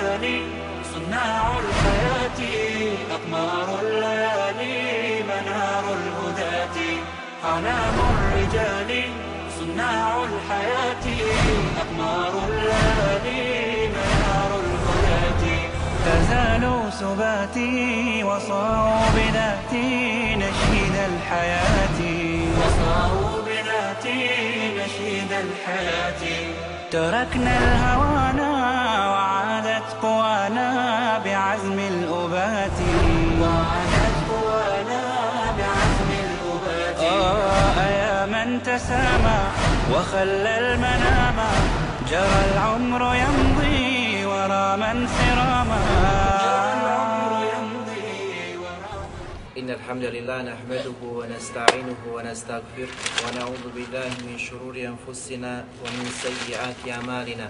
المجاني صناع الحياة أقمار الليالي منار الهداة علام الرجال صناع الحياة أقمار الليالي منار الهداة تزالوا سباتي وصاروا بذاتي نشيد الحياة وصاروا بذاتي نشيد الحياة تركنا الهوانا وعادت قوانا بعزم الأبات وعادت قوانا بعزم الأبات آه يا من تسامى وخلى المنام جرى العمر يمضي ورا من سراما إن الحمد لله نحمده ونستعينه ونستغفره ونعوذ بالله من شرور أنفسنا ومن سيئات أعمالنا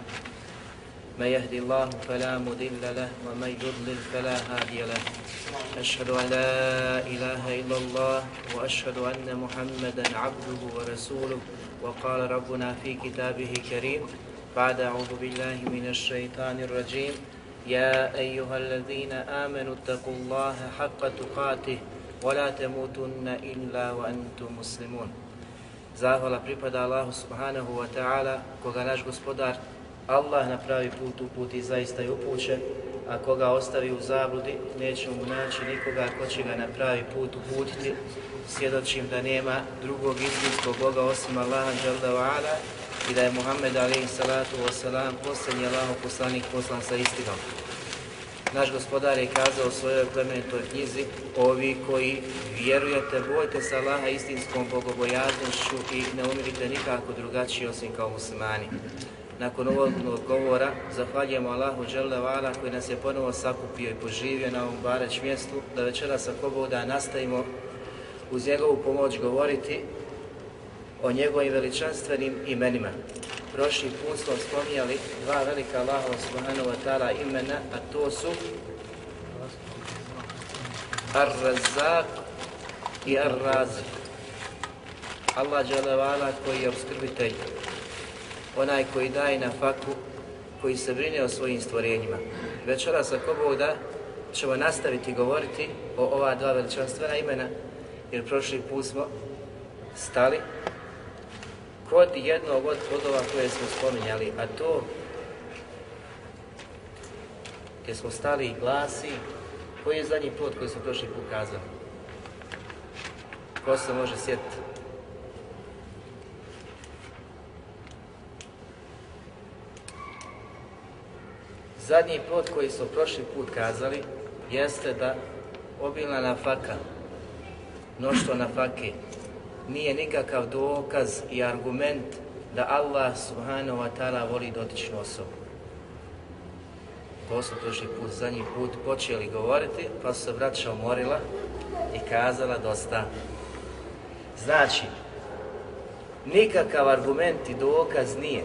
من يهدي الله فلا مضل له ومن يضلل فلا هادي له أشهد أن لا إله إلا الله وأشهد أن محمدا عبده ورسوله وقال ربنا في كتابه كريم بعد أعوذ بالله من الشيطان الرجيم يا أيها الذين آمنوا اتقوا الله حق تقاته وَلَا تَمُوتُنَّ إِلَّا وَأَنْتُمْ مُسْلِمُونَ Zahvala pripada Allahu subhanahu wa ta'ala, koga naš gospodar, Allah na pravi put uputi zaista i upućen, a koga ostavi u zabludi, neće mu naći nikoga ko će ga na pravi put uputiti, svjedočim da nema drugog istinskog Boga osim Allaha dželda wa'ala i da je Muhammed alaihi salatu wa salam posljednji Allahu poslanik poslan sa istinom. Naš gospodar je kazao svojoj plemenitoj knjizi, ovi koji vjerujete, bojte sa Allaha istinskom bogobojaznošću i ne umirite nikako drugačiji osim kao muslimani. Nakon uvodnog govora, zahvaljujemo Allahu Đerle Vala koji nas je ponovo sakupio i poživio na ovom bareć mjestu, da večera sa Koboda nastavimo uz njegovu pomoć govoriti o njegovim veličanstvenim imenima prošli put smo spominjali dva velika Allahova subhanahu wa ta'ala imena, a to su Ar-Razak i Ar-Razik. Allah Đalevala koji je obskrbitelj, onaj koji daje na faku, koji se brine o svojim stvorenjima. Večera sa Koboda ćemo nastaviti govoriti o ova dva veličanstvena imena, jer prošli put smo stali proti jednog od plodova koje smo spominjali, a to gdje smo stali glasi, koji je zadnji plod koji smo prošli pokazali? Ko se može sjetiti? Zadnji plod koji smo prošli put kazali jeste da obilna nafaka, mnoštvo nafake, nije nikakav dokaz i argument da Allah subhanahu wa ta'ala voli dotičnu osobu. To su prošli put, zadnji put počeli govoriti, pa su se vraća umorila i kazala dosta. Znači, nikakav argument i dokaz nije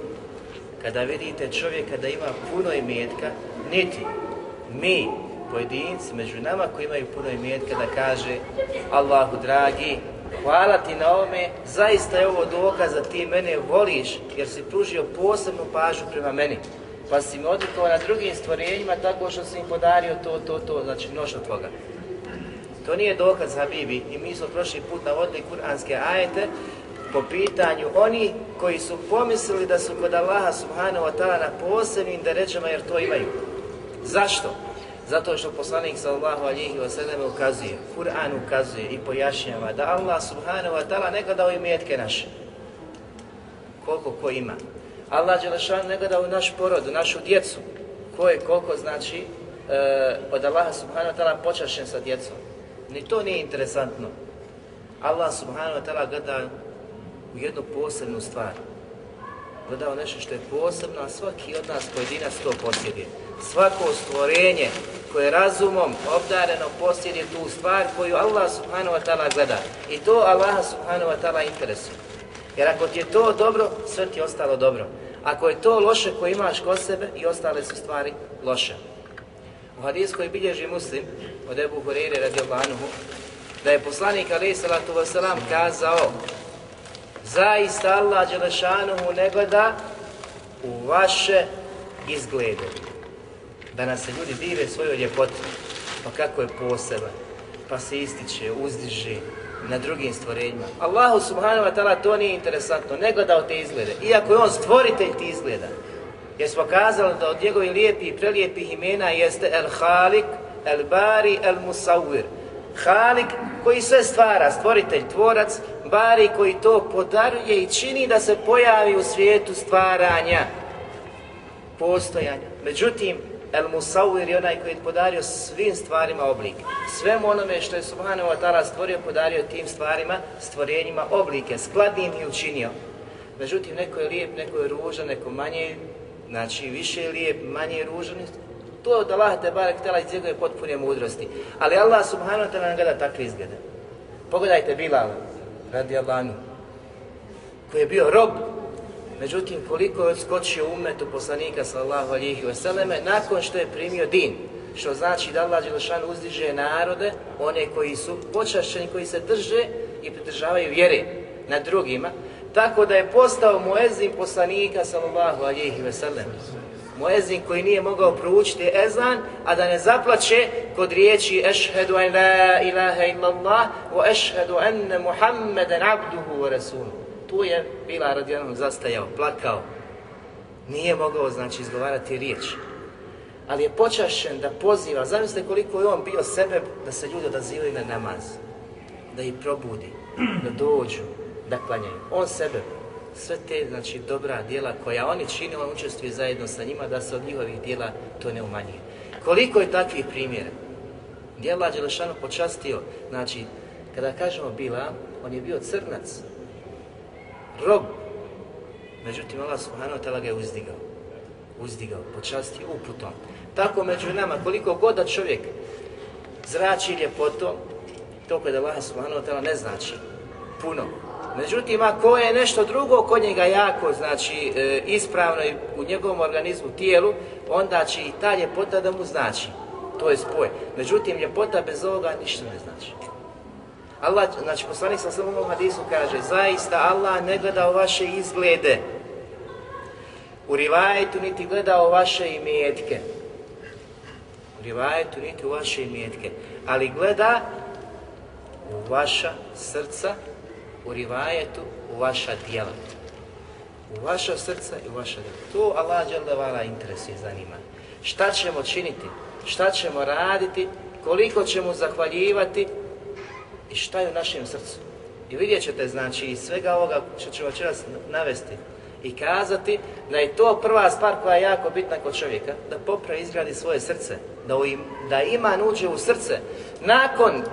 kada vidite čovjeka da ima puno imetka, niti mi, pojedinci među nama koji imaju puno imetka da kaže Allahu dragi, Hvala ti na ovome, zaista je ovo dokaz da ti mene voliš, jer si pružio posebnu pažu prema meni. Pa si mi odlikao na drugim stvorenjima tako što si im podario to, to, to, znači mnošta toga. To nije dokaz Habibi i mi smo prošli put navodili kuranske ajete po pitanju oni koji su pomislili da su kod Allaha subhanahu wa ta'ala na posebnim derećama jer to imaju. Zašto? Zato što poslanik sallallahu alihi wa sallam ukazuje, Kur'an ukazuje i pojašnjava da Allah subhanahu wa ta'ala ne gleda ove mjetke naše. Koliko ko ima. Allah Đelešan ne gleda u naš porod, u našu djecu. Ko je koliko znači e, od Allaha subhanahu wa ta'ala počašen sa djecom. Ni to nije interesantno. Allah subhanahu wa ta'ala gleda u jednu posebnu stvar. Gleda u nešto što je posebno, a svaki od nas pojedinac to posjeduje svako stvorenje koje razumom obdareno posjedi tu stvar koju Allah subhanahu wa ta'ala gleda. I to Allah subhanahu wa ta'ala interesuje. Jer ako ti je to dobro, sve ti je ostalo dobro. Ako je to loše koje imaš kod sebe i ostale su stvari loše. U hadijs koji bilježi muslim od Ebu Hureyre radi Obanuhu, da je poslanik alaih salatu wasalam kazao zaista Allah Đelešanuhu ne gleda u vaše izglede da nas se ljudi dive svojoj ljepoti, pa kako je poseban, pa se ističe, uzdiže na drugim stvorenjima. Allahu subhanahu wa ta'ala to nije interesantno, nego dao te izglede. Iako je on stvoritelj ti izgleda, jer smo kazali da od njegovih lijepih i prelijepih imena jeste El Halik, El Bari, El Musawir. Halik koji sve stvara, stvoritelj, tvorac, Bari koji to podaruje i čini da se pojavi u svijetu stvaranja, postojanja. Međutim, El Musawir je onaj koji je podario svim stvarima oblik. Svemu onome što je Subhanahu wa ta'ala stvorio, podario tim stvarima, stvorenjima oblike, skladnim i učinio. Međutim, neko je lijep, neko je ružan, neko manje, znači više je lijep, manje je ružan, to je od Allah te barek tela iz njegove potpunije mudrosti. Ali Allah subhanahu wa ta'ala nam gleda takve izglede. Pogledajte Bilal, radi Allahu, koji je bio rob Međutim, koliko je odskočio umetu poslanika sallahu alihi veseleme, nakon što je primio din, što znači da Allah Đelšan uzdiže narode, one koji su počašćeni, koji se drže i pridržavaju vjere na drugima, tako da je postao muezin poslanika sallahu alihi veseleme. Muezin koji nije mogao proučiti ezan, a da ne zaplaće kod riječi ešhedu en la ilaha illallah, o ešhedu enne muhammeden abduhu wa rasuluhu tu je bila radijalno zastajao, plakao, nije mogao znači izgovarati riječ, ali je počašen da poziva, zamislite koliko je on bio sebe da se ljudi odazivaju na namaz, da ih probudi, da dođu, da klanjaju. On sebe, sve te znači, dobra dijela koja oni čine, on učestvuje zajedno sa njima, da se od njihovih dijela to ne umanjuje. Koliko je takvih primjera? Djela Đelešanu počastio, znači, kada kažemo Bila, on je bio crnac, rob. Međutim, Allah subhanahu wa ta'ala ga je uzdigao. Uzdigao, počasti uputom. Tako među nama, koliko god da čovjek zrači ljepotom, toliko da Allah subhanahu wa ta'ala ne znači puno. Međutim, ako je nešto drugo kod njega jako, znači e, ispravno u njegovom organizmu, tijelu, onda će i ta ljepota da mu znači. To je spoj. Međutim, ljepota bez ovoga ništa ne znači. Allah, znači poslanik sa sebom u hadisu kaže zaista Allah ne gleda u vaše izglede u rivajetu niti gleda u vaše imetke u rivajetu niti u vaše imetke ali gleda u vaša srca u rivajetu u vaša djela u vaša srca i u vaša djela to Allah dželevala interesuje zanima šta ćemo činiti šta ćemo raditi koliko ćemo zahvaljivati i šta je u našem srcu. I vidjet ćete, znači, iz svega ovoga što ćemo večeras navesti i kazati da je to prva stvar koja je jako bitna kod čovjeka, da popra izgradi svoje srce, da, u im, da ima nuđe u srce. Nakon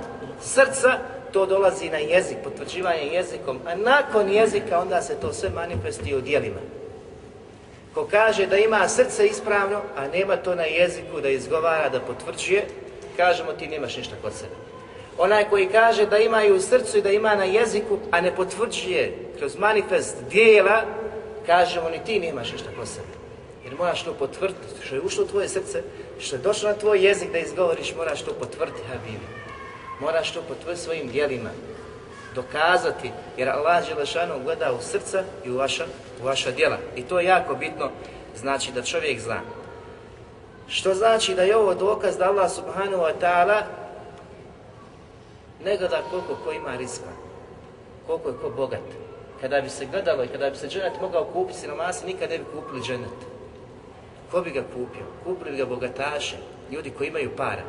srca to dolazi na jezik, potvrđivanje jezikom, a nakon jezika onda se to sve manifesti u dijelima. Ko kaže da ima srce ispravno, a nema to na jeziku da izgovara, da potvrđuje, kažemo ti nemaš ništa kod sebe. Onaj koji kaže da ima i u srcu i da ima na jeziku, a ne potvrđuje kroz manifest dijela, kaže mu ni ti nemaš ništa po sebi. Jer moraš to potvrditi, što je ušlo u tvoje srce, što je došlo na tvoj jezik da izgovoriš, moraš to potvrditi, Habibi. Moraš to potvrditi svojim dijelima, dokazati, jer Allah Želešanu gleda u srca i u vaša, u vaša dijela. I to je jako bitno, znači da čovjek zna. Što znači da je ovo dokaz da Allah subhanahu wa ta'ala ne gleda koliko ko ima rizma, koliko je ko bogat. Kada bi se gledalo i kada bi se dženet mogao kupiti siromasi, nikad ne bi kupili dženet. Ko bi ga kupio? Kupili bi ga bogataše, ljudi koji imaju para.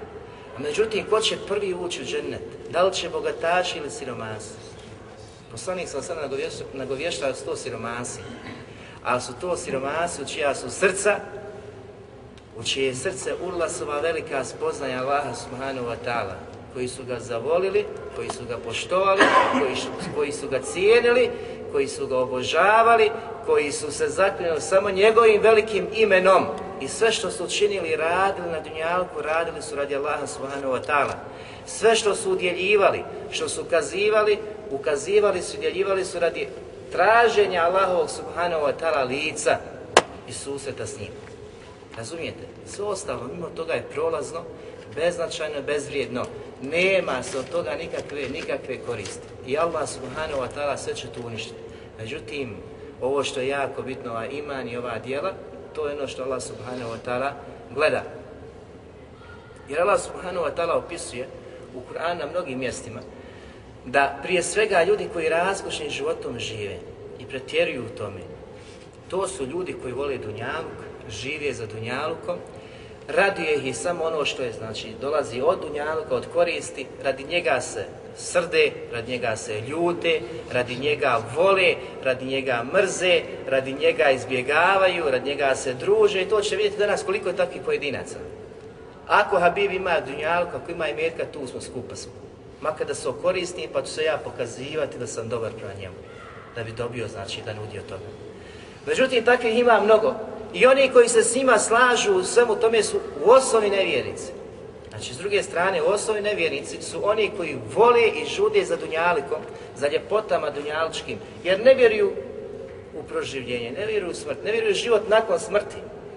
A međutim, ko će prvi ući u dženet? Da li će bogataši ili siromasi? Poslanik sam sada nagovještao sto siromasi. Ali su to siromasi u čija su srca, u čije srce urla velika spoznanja Allaha subhanahu wa ta'ala koji su ga zavolili, koji su ga poštovali, koji su, koji su ga cijenili, koji su ga obožavali, koji su se zaklinili samo njegovim velikim imenom. I sve što su učinili, radili na dunjalku, radili su radi Allaha subhanahu wa ta'ala. Sve što su udjeljivali, što su ukazivali, ukazivali su, udjeljivali su radi traženja Allahovog subhanahu wa ta'ala lica i susreta s njim. Razumijete? Sve ostalo mimo toga je prolazno, beznačajno, bezvrijedno nema se od toga nikakve, nikakve koriste. I Allah subhanahu wa ta'ala sve će tu uništiti. Međutim, ovo što je jako bitno, ova iman i ova dijela, to je ono što Allah subhanahu wa ta'ala gleda. Jer Allah subhanahu wa ta'ala opisuje u Kur'anu na mnogim mjestima da prije svega ljudi koji razgošnim životom žive i pretjeruju u tome, to su ljudi koji vole dunjaluk, žive za dunjalukom, raduje ih samo ono što je, znači, dolazi od dunjalka, od koristi, radi njega se srde, radi njega se ljute, radi njega vole, radi njega mrze, radi njega izbjegavaju, radi njega se druže i to će vidjeti danas koliko je takvih pojedinaca. Ako Habib ima dunjalka, ako ima imetka, tu smo skupa smo. Maka da se okoristi, pa ću se ja pokazivati da sam dobar prema njemu. Da bi dobio, znači, da nudi o tome. Međutim, takvih ima mnogo i oni koji se s njima slažu u svemu tome su u osnovi nevjerice. Znači, s druge strane, u osnovi nevjernici su oni koji vole i žude za dunjalikom, za ljepotama dunjaličkim, jer ne vjeruju u proživljenje, ne vjeruju u smrt, ne vjeruju u život nakon smrti.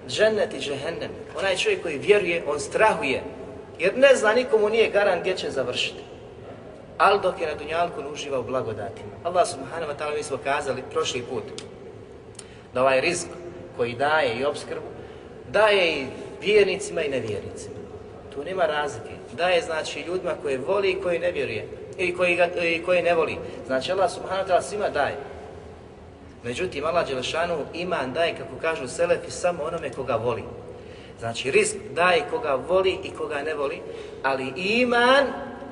Džennet i džehennem, onaj čovjek koji vjeruje, on strahuje, jer ne zna nikomu nije garan gdje će završiti. Ali dok je na dunjalku uživa u blagodatima. Allah subhanahu wa ta'ala mi smo kazali prošli put da ovaj rizik koji daje i obskrbu, daje i vjernicima i nevjernicima. Tu nema razlike. Daje znači ljudima koje voli i koji ne vjeruje. Ili koji, ga, ili koji ne voli. Znači Allah subhanahu ta'ala svima daje. Međutim, Allah Đelešanu iman daje, kako kažu selefi, samo onome koga voli. Znači, risk daje koga voli i koga ne voli, ali iman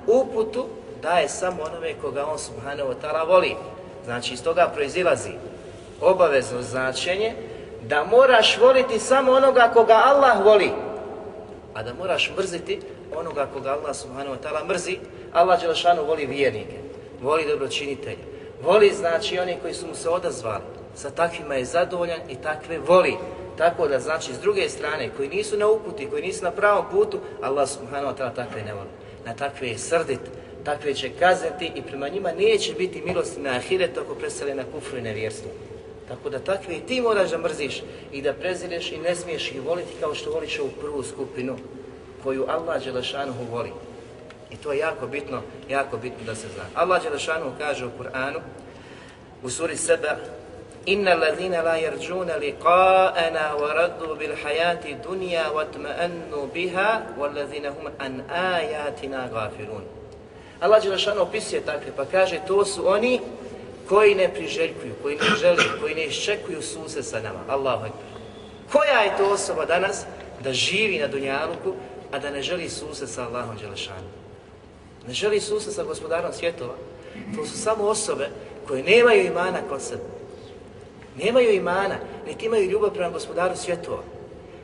uputu daje samo onome koga on subhanahu ta'ala voli. Znači, iz toga proizilazi obavezno značenje, da moraš voliti samo onoga koga Allah voli, a da moraš mrziti onoga koga Allah subhanahu wa ta'ala mrzi, Allah Đelšanu voli vjernike, voli dobročinitelje, voli znači oni koji su mu se odazvali, sa takvima je zadovoljan i takve voli. Tako da znači s druge strane koji nisu na uputi, koji nisu na pravom putu, Allah subhanahu wa ta'ala takve ne voli. Na takve je srdit, takve će kazniti i prema njima neće biti milosti na ahiret ako preseli na kufru i nevjerstvu. Tako da takve i ti moraš da mrziš i da prezireš i ne smiješ ih voliti kao što voliš ovu prvu skupinu koju Allah Đelešanuhu voli. I to je jako bitno, jako bitno da se zna. Allah Đelešanuhu kaže u Kur'anu, u suri Seba, Inna ladina la yarjuna liqa'ana wa raddu bil hayati dunya wa tma'annu biha wallazina hum an ayatina ghafirun. Allah dželle šanu opisuje takve pa kaže to su oni koji ne priželjkuju, koji ne žele, koji ne iščekuju suse sa nama, Allahu Akbar. Koja je to osoba danas da živi na Dunjaluku, a da ne želi suse sa Allahom Đelešanom? Ne želi suse sa gospodarom svjetova. To su samo osobe koje nemaju imana kod sebe. Nemaju imana, niti imaju ljubav prema gospodaru svjetova.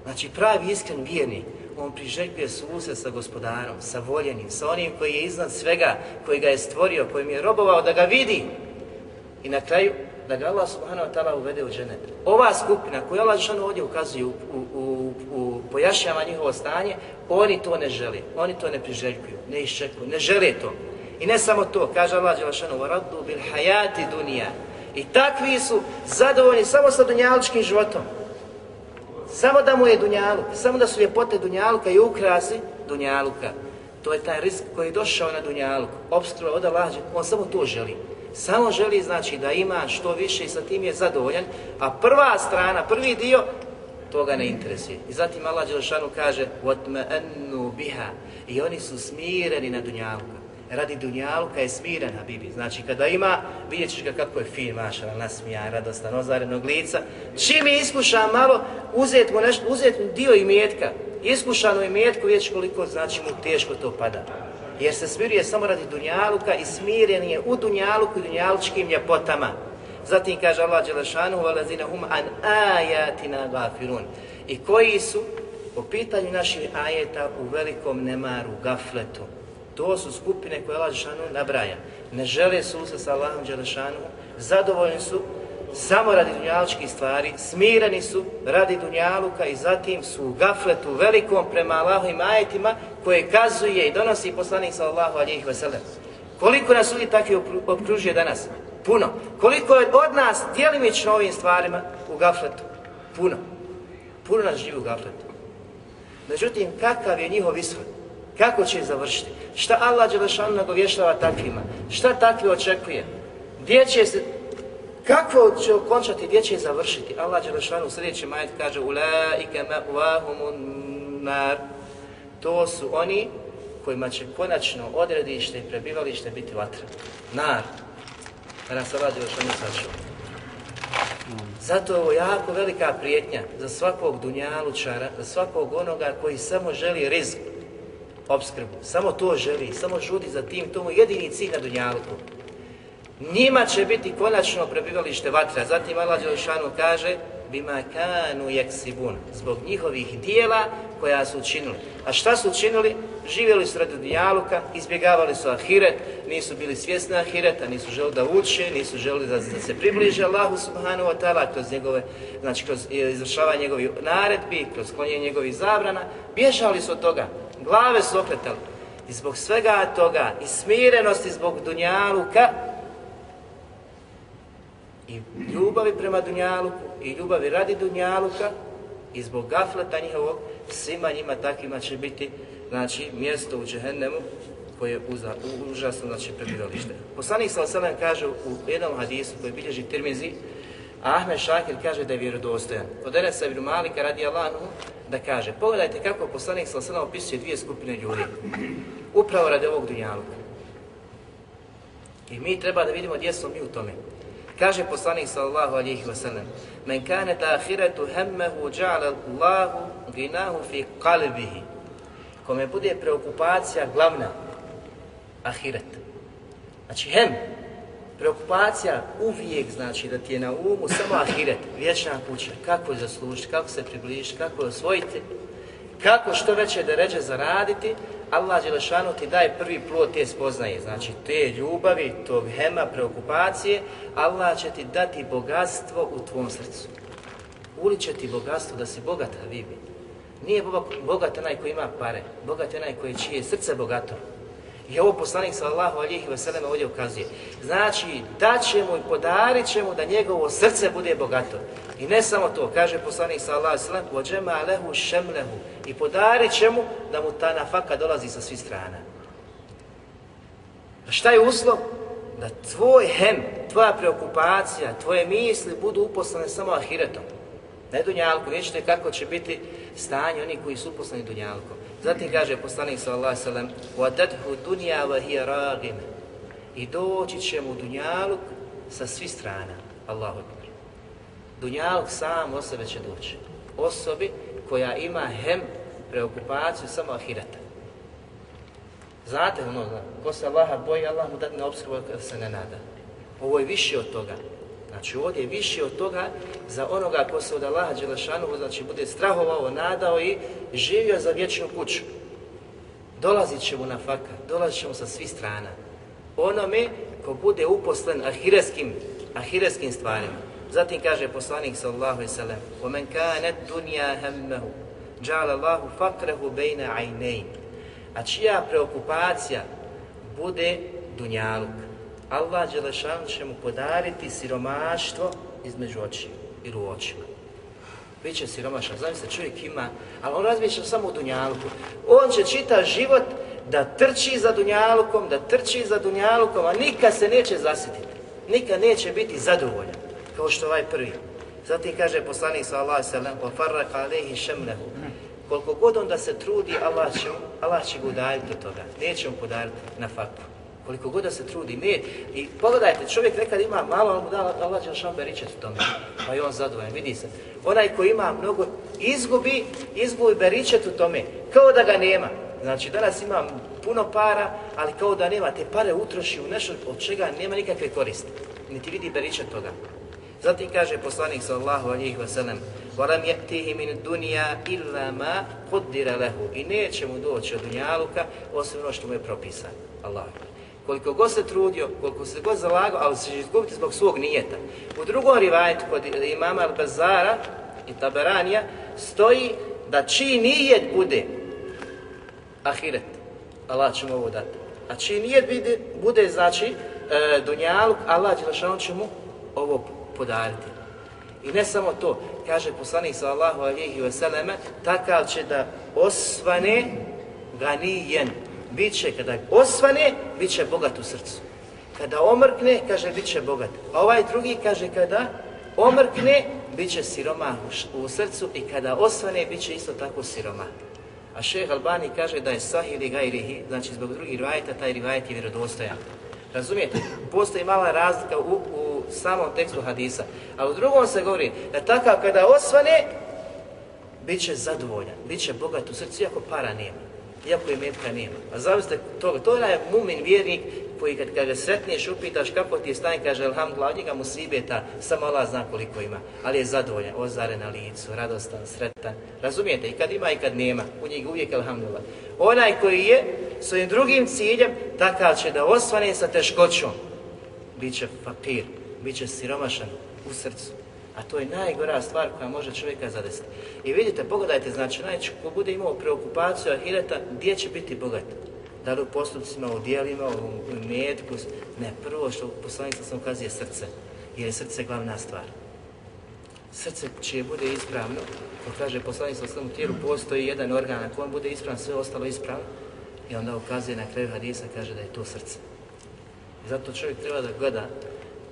Znači pravi iskren vjerni, on priželjkuje suse sa gospodarom, sa voljenim, sa onim koji je iznad svega, koji ga je stvorio, kojim je robovao da ga vidi, I na kraju, da ga Allah subhanahu wa ta'ala uvede u džene. Ova skupina koju Allah Žešanu ovdje ukazuje u, u, u, u pojašnjama njihovo stanje, oni to ne žele, oni to ne priželjkuju, ne iščekuju, ne žele to. I ne samo to, kaže Allah Žešanu, radu bil hajati dunija. I takvi su zadovoljni samo sa dunjaličkim životom. Samo da mu je dunjaluk, samo da su ljepote dunjaluka i ukrasi dunjaluka. To je taj risk koji je došao na dunjaluk, obstruo, odalađe, on samo to želi. Samo želi znači da ima što više i sa tim je zadovoljan, a prva strana, prvi dio, toga ne interesuje. I zatim Allah Đelšanu kaže biha. i oni su smireni na Dunjavku. Radi Dunjavka je smirena Bibi. Znači kada ima, vidjet ćeš ga kako je fin, mašala, nasmija, radostan, ozarenog lica. Čim je iskuša malo, uzeti mu, nešto, uzeti mu dio imetka, iskušanu imetku, vidjet koliko znači mu teško to pada jer se smiruje samo radi dunjaluka i smiren je u dunjaluku i dunjalučkim ljepotama. Zatim kaže Allah Đelešanu, وَلَزِنَ هُمْ أَنْ آيَاتِنَا غَافِرُونَ I koji su po pitanju naših ajeta u velikom nemaru, gafletu. To su skupine koje Allah Đelešanu nabraja. Ne žele susa sa Allahom Đelešanu, zadovoljni su samo radi dunjaločkih stvari, smireni su radi dunjaluka i zatim su u gafletu velikom prema Allahovim ajetima koje kazuje i donosi poslanik sa Allahu alijih veselem. Koliko nas ljudi takvi obkružuje danas? Puno. Koliko je od nas dijelimično ovim stvarima u gafletu? Puno. Puno nas živi u gafletu. Međutim, kakav je njihov ishod? Kako će završiti? Šta Allah Đelešanu nagovještava takvima? Šta takvi očekuje? Gdje će se Kako će okončati, gdje će završiti? Allah će u sljedećem majet kaže Ulaike ma'vahumun nar To su oni kojima će konačno odredište i prebivalište biti vatra. Nar. Kada se Allah Đelešanu sačuo. Zato je ovo jako velika prijetnja za svakog dunjalučara, za svakog onoga koji samo želi rizik, obskrbu, samo to želi, samo žudi za tim, to mu jedini cilj na dunjalku njima će biti konačno prebivalište vatra. Zatim Allah Đelšanu kaže bima kanu jek sibun, zbog njihovih dijela koja su učinili. A šta su učinili? Živjeli su radi dijaluka, izbjegavali su ahiret, nisu bili svjesni ahireta, nisu želi da uče, nisu želi da, da se približe Allahu subhanahu wa ta'ala, kroz, njegove, znači kroz e, izvršavanje njegovih naredbi, kroz sklonjenje njegovih zabrana, bježali su od toga, glave su okretali. I zbog svega toga, i smirenosti zbog dunjaluka, i ljubavi prema Dunjaluku i ljubavi radi Dunjaluka i zbog gafleta njihovog svima njima takvima će biti znači mjesto u Džehennemu koje je uza, u, užasno znači prebivalište. Poslanik sa Oselem kaže u jednom hadisu koji bilježi Tirmizi Ahmed Šakir kaže da je vjerodostojan. Od Enesa Ibn Malika radi Allahu da kaže pogledajte kako poslanik sa Oselem opisuje dvije skupine ljudi upravo radi ovog Dunjaluka. I mi treba da vidimo gdje smo mi u tome. Kaže poslanik sallallahu alejhi ve sellem: "Men kana ta'khiratu hammuhu ja'ala Allahu ghinahu fi qalbihi." Kome bude preokupacija glavna ahiret. Znači hem, preokupacija uvijek znači da ti je na umu samo ahiret, vječna kuća, kako je zaslužiti, kako se približiti, kako je osvojiti, kako što veće da ređe zaraditi, Allah Đelešanu ti daje prvi plod te spoznaje, znači te ljubavi, to hema, preokupacije, Allah će ti dati bogatstvo u tvom srcu. Uliče ti bogatstvo da si bogata, Habibi. Nije bogat onaj koji ima pare, bogat je onaj koji čije srce bogato. I ovo poslanik sallallahu alihi veselama ovdje ukazuje. Znači, daće mu i podarit će mu da njegovo srce bude bogato. I ne samo to, kaže poslanik sallallahu alejhi ve sellem, "Vođema lehu šemlehu" i podari čemu da mu ta nafaka dolazi sa svih strana. A šta je uslov? Da tvoj hem, tvoja preokupacija, tvoje misli budu uposlane samo ahiretom. Ne dunjalku, vidite kako će biti stanje oni koji su uposlani dunjalkom. Zatim kaže poslanik sallallahu alejhi ve sellem, "Vatadhu dunya wa hiya ragim." I doći će mu dunjaluk sa svih strana. Allahu akbar. Dunjaluk sam osobe će doći. Osobi koja ima hem preokupaciju samo ahireta. Znate ono, ko se Allaha boji, Allah mu dati na obskrbu se ne nada. Ovo je više od toga. Znači ovdje je više od toga za onoga ko se od Allaha Đelešanu, znači bude strahovao, nadao i živio za vječnu kuću. Dolazit će mu na faka, dolazit će mu sa svih strana. Onome ko bude uposlen ahireskim, ahireskim stvarima. Zatim kaže poslanik sallallahu alejhi ve sellem: "Omen kanat dunya hammuhu, ja'ala Allahu faqrahu baina 'aynayn." A čija preokupacija bude dunjaluk. Allah dželešan će mu podariti siromaštvo između očiju i u očima. Biće siromašan, znam se čovjek ima, ali on razmišlja samo o dunjaluku. On će čita život da trči za dunjalukom, da trči za dunjalukom, a nikad se neće zasititi. Nikad neće biti zadovoljan kao što ovaj prvi. Zatim kaže poslanik sa Allah sallam, wa farraq alaihi šemlehu. Koliko god onda se trudi, Allah će, Allah će ga udaljiti od toga. Neće mu podariti na fakvu. Koliko god da se trudi, ne. I pogledajte, čovjek nekad ima malo, on mu da Allah će šambe ričet u tome. Pa je on zadovoljen, vidi se. Onaj koji ima mnogo, izgubi, izgubi beričet u tome. Kao da ga nema. Znači, danas ima puno para, ali kao da nema, te pare utroši u nešto od čega nema nikakve koriste. Ne ti vidi beričet toga. Zatim kaže poslanik sallallahu alejhi ve sellem: "Varam yatihi min dunya illa ma qaddara lahu." I neće mu doći od dunjaluka osim ono što mu je propisano. Allah. Koliko god se trudio, koliko se god zalagao, ali se izgubiti zbog svog nijeta. U drugom rivajetu kod imama Al-Bazara i Taberanija stoji da čiji nijet bude ahiret, Allah će mu ovo dati. A čiji nijet bude, bude znači, e, dunjaluk, Allah će mu ovo podariti. I ne samo to, kaže poslanik sallahu alihi vseleme, takav će da osvane ganijen. Biće, kada osvane, bit će bogat u srcu. Kada omrkne, kaže, bit će bogat. A ovaj drugi kaže, kada omrkne, bit će siroma u, u srcu i kada osvane, bit će isto tako siroma. A šeh Albani kaže da je sahih li gajrihi, znači zbog drugih rivajeta, taj rivajet je vjerodostojan. Razumijete, postoji mala razlika u, u samom tekstu hadisa. A u drugom se govori da takav kada osvane, bit će zadovoljan, bit će bogat u srcu, iako para nema, iako i metka nema. A zavisite toga, to je mumin vjernik koji kad, kad ga sretniješ, upitaš kako ti je stanje, kaže Alhamdulillah, od njega mu sibeta, samo Allah zna koliko ima, ali je zadovoljan, ozare na licu, radostan, sretan. Razumijete, i kad ima i kad nema, u njegu uvijek Alhamdulillah. Onaj koji je svojim drugim ciljem, takav će da osvane sa teškoćom, bit će fakir, bit će siromašan u srcu. A to je najgora stvar koja može čovjeka zadesiti. I vidite, pogledajte, znači najče ko bude imao preokupaciju ahireta, gdje će biti bogat? Da li u postupcima, u dijelima, u metku? Ne, prvo što poslanica sam ukazuje srce, jer je srce glavna stvar. Srce čije bude ispravno, ko kaže poslanica sa svom tijelu, postoji jedan organ na kojem bude ispravno, sve ostalo ispravno. I onda ukazuje na kraju hadisa, kaže da je to srce. I zato čovjek treba da gleda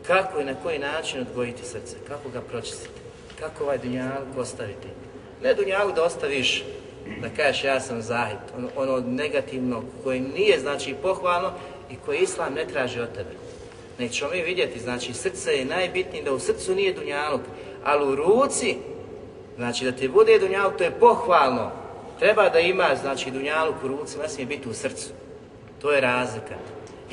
kako i na koji način odgojiti srce, kako ga pročistiti, kako ovaj dunjalog ostaviti. Ne dunjalog da ostaviš, da kažeš ja sam zahid, ono, ono negativno koje nije znači pohvalno i koje Islam ne traži od tebe. Nećemo mi vidjeti, znači srce je najbitnije da u srcu nije dunjalog, ali u ruci, znači da ti bude dunjalog, to je pohvalno. Treba da ima znači dunjalog u ruci, ne smije biti u srcu. To je razlika.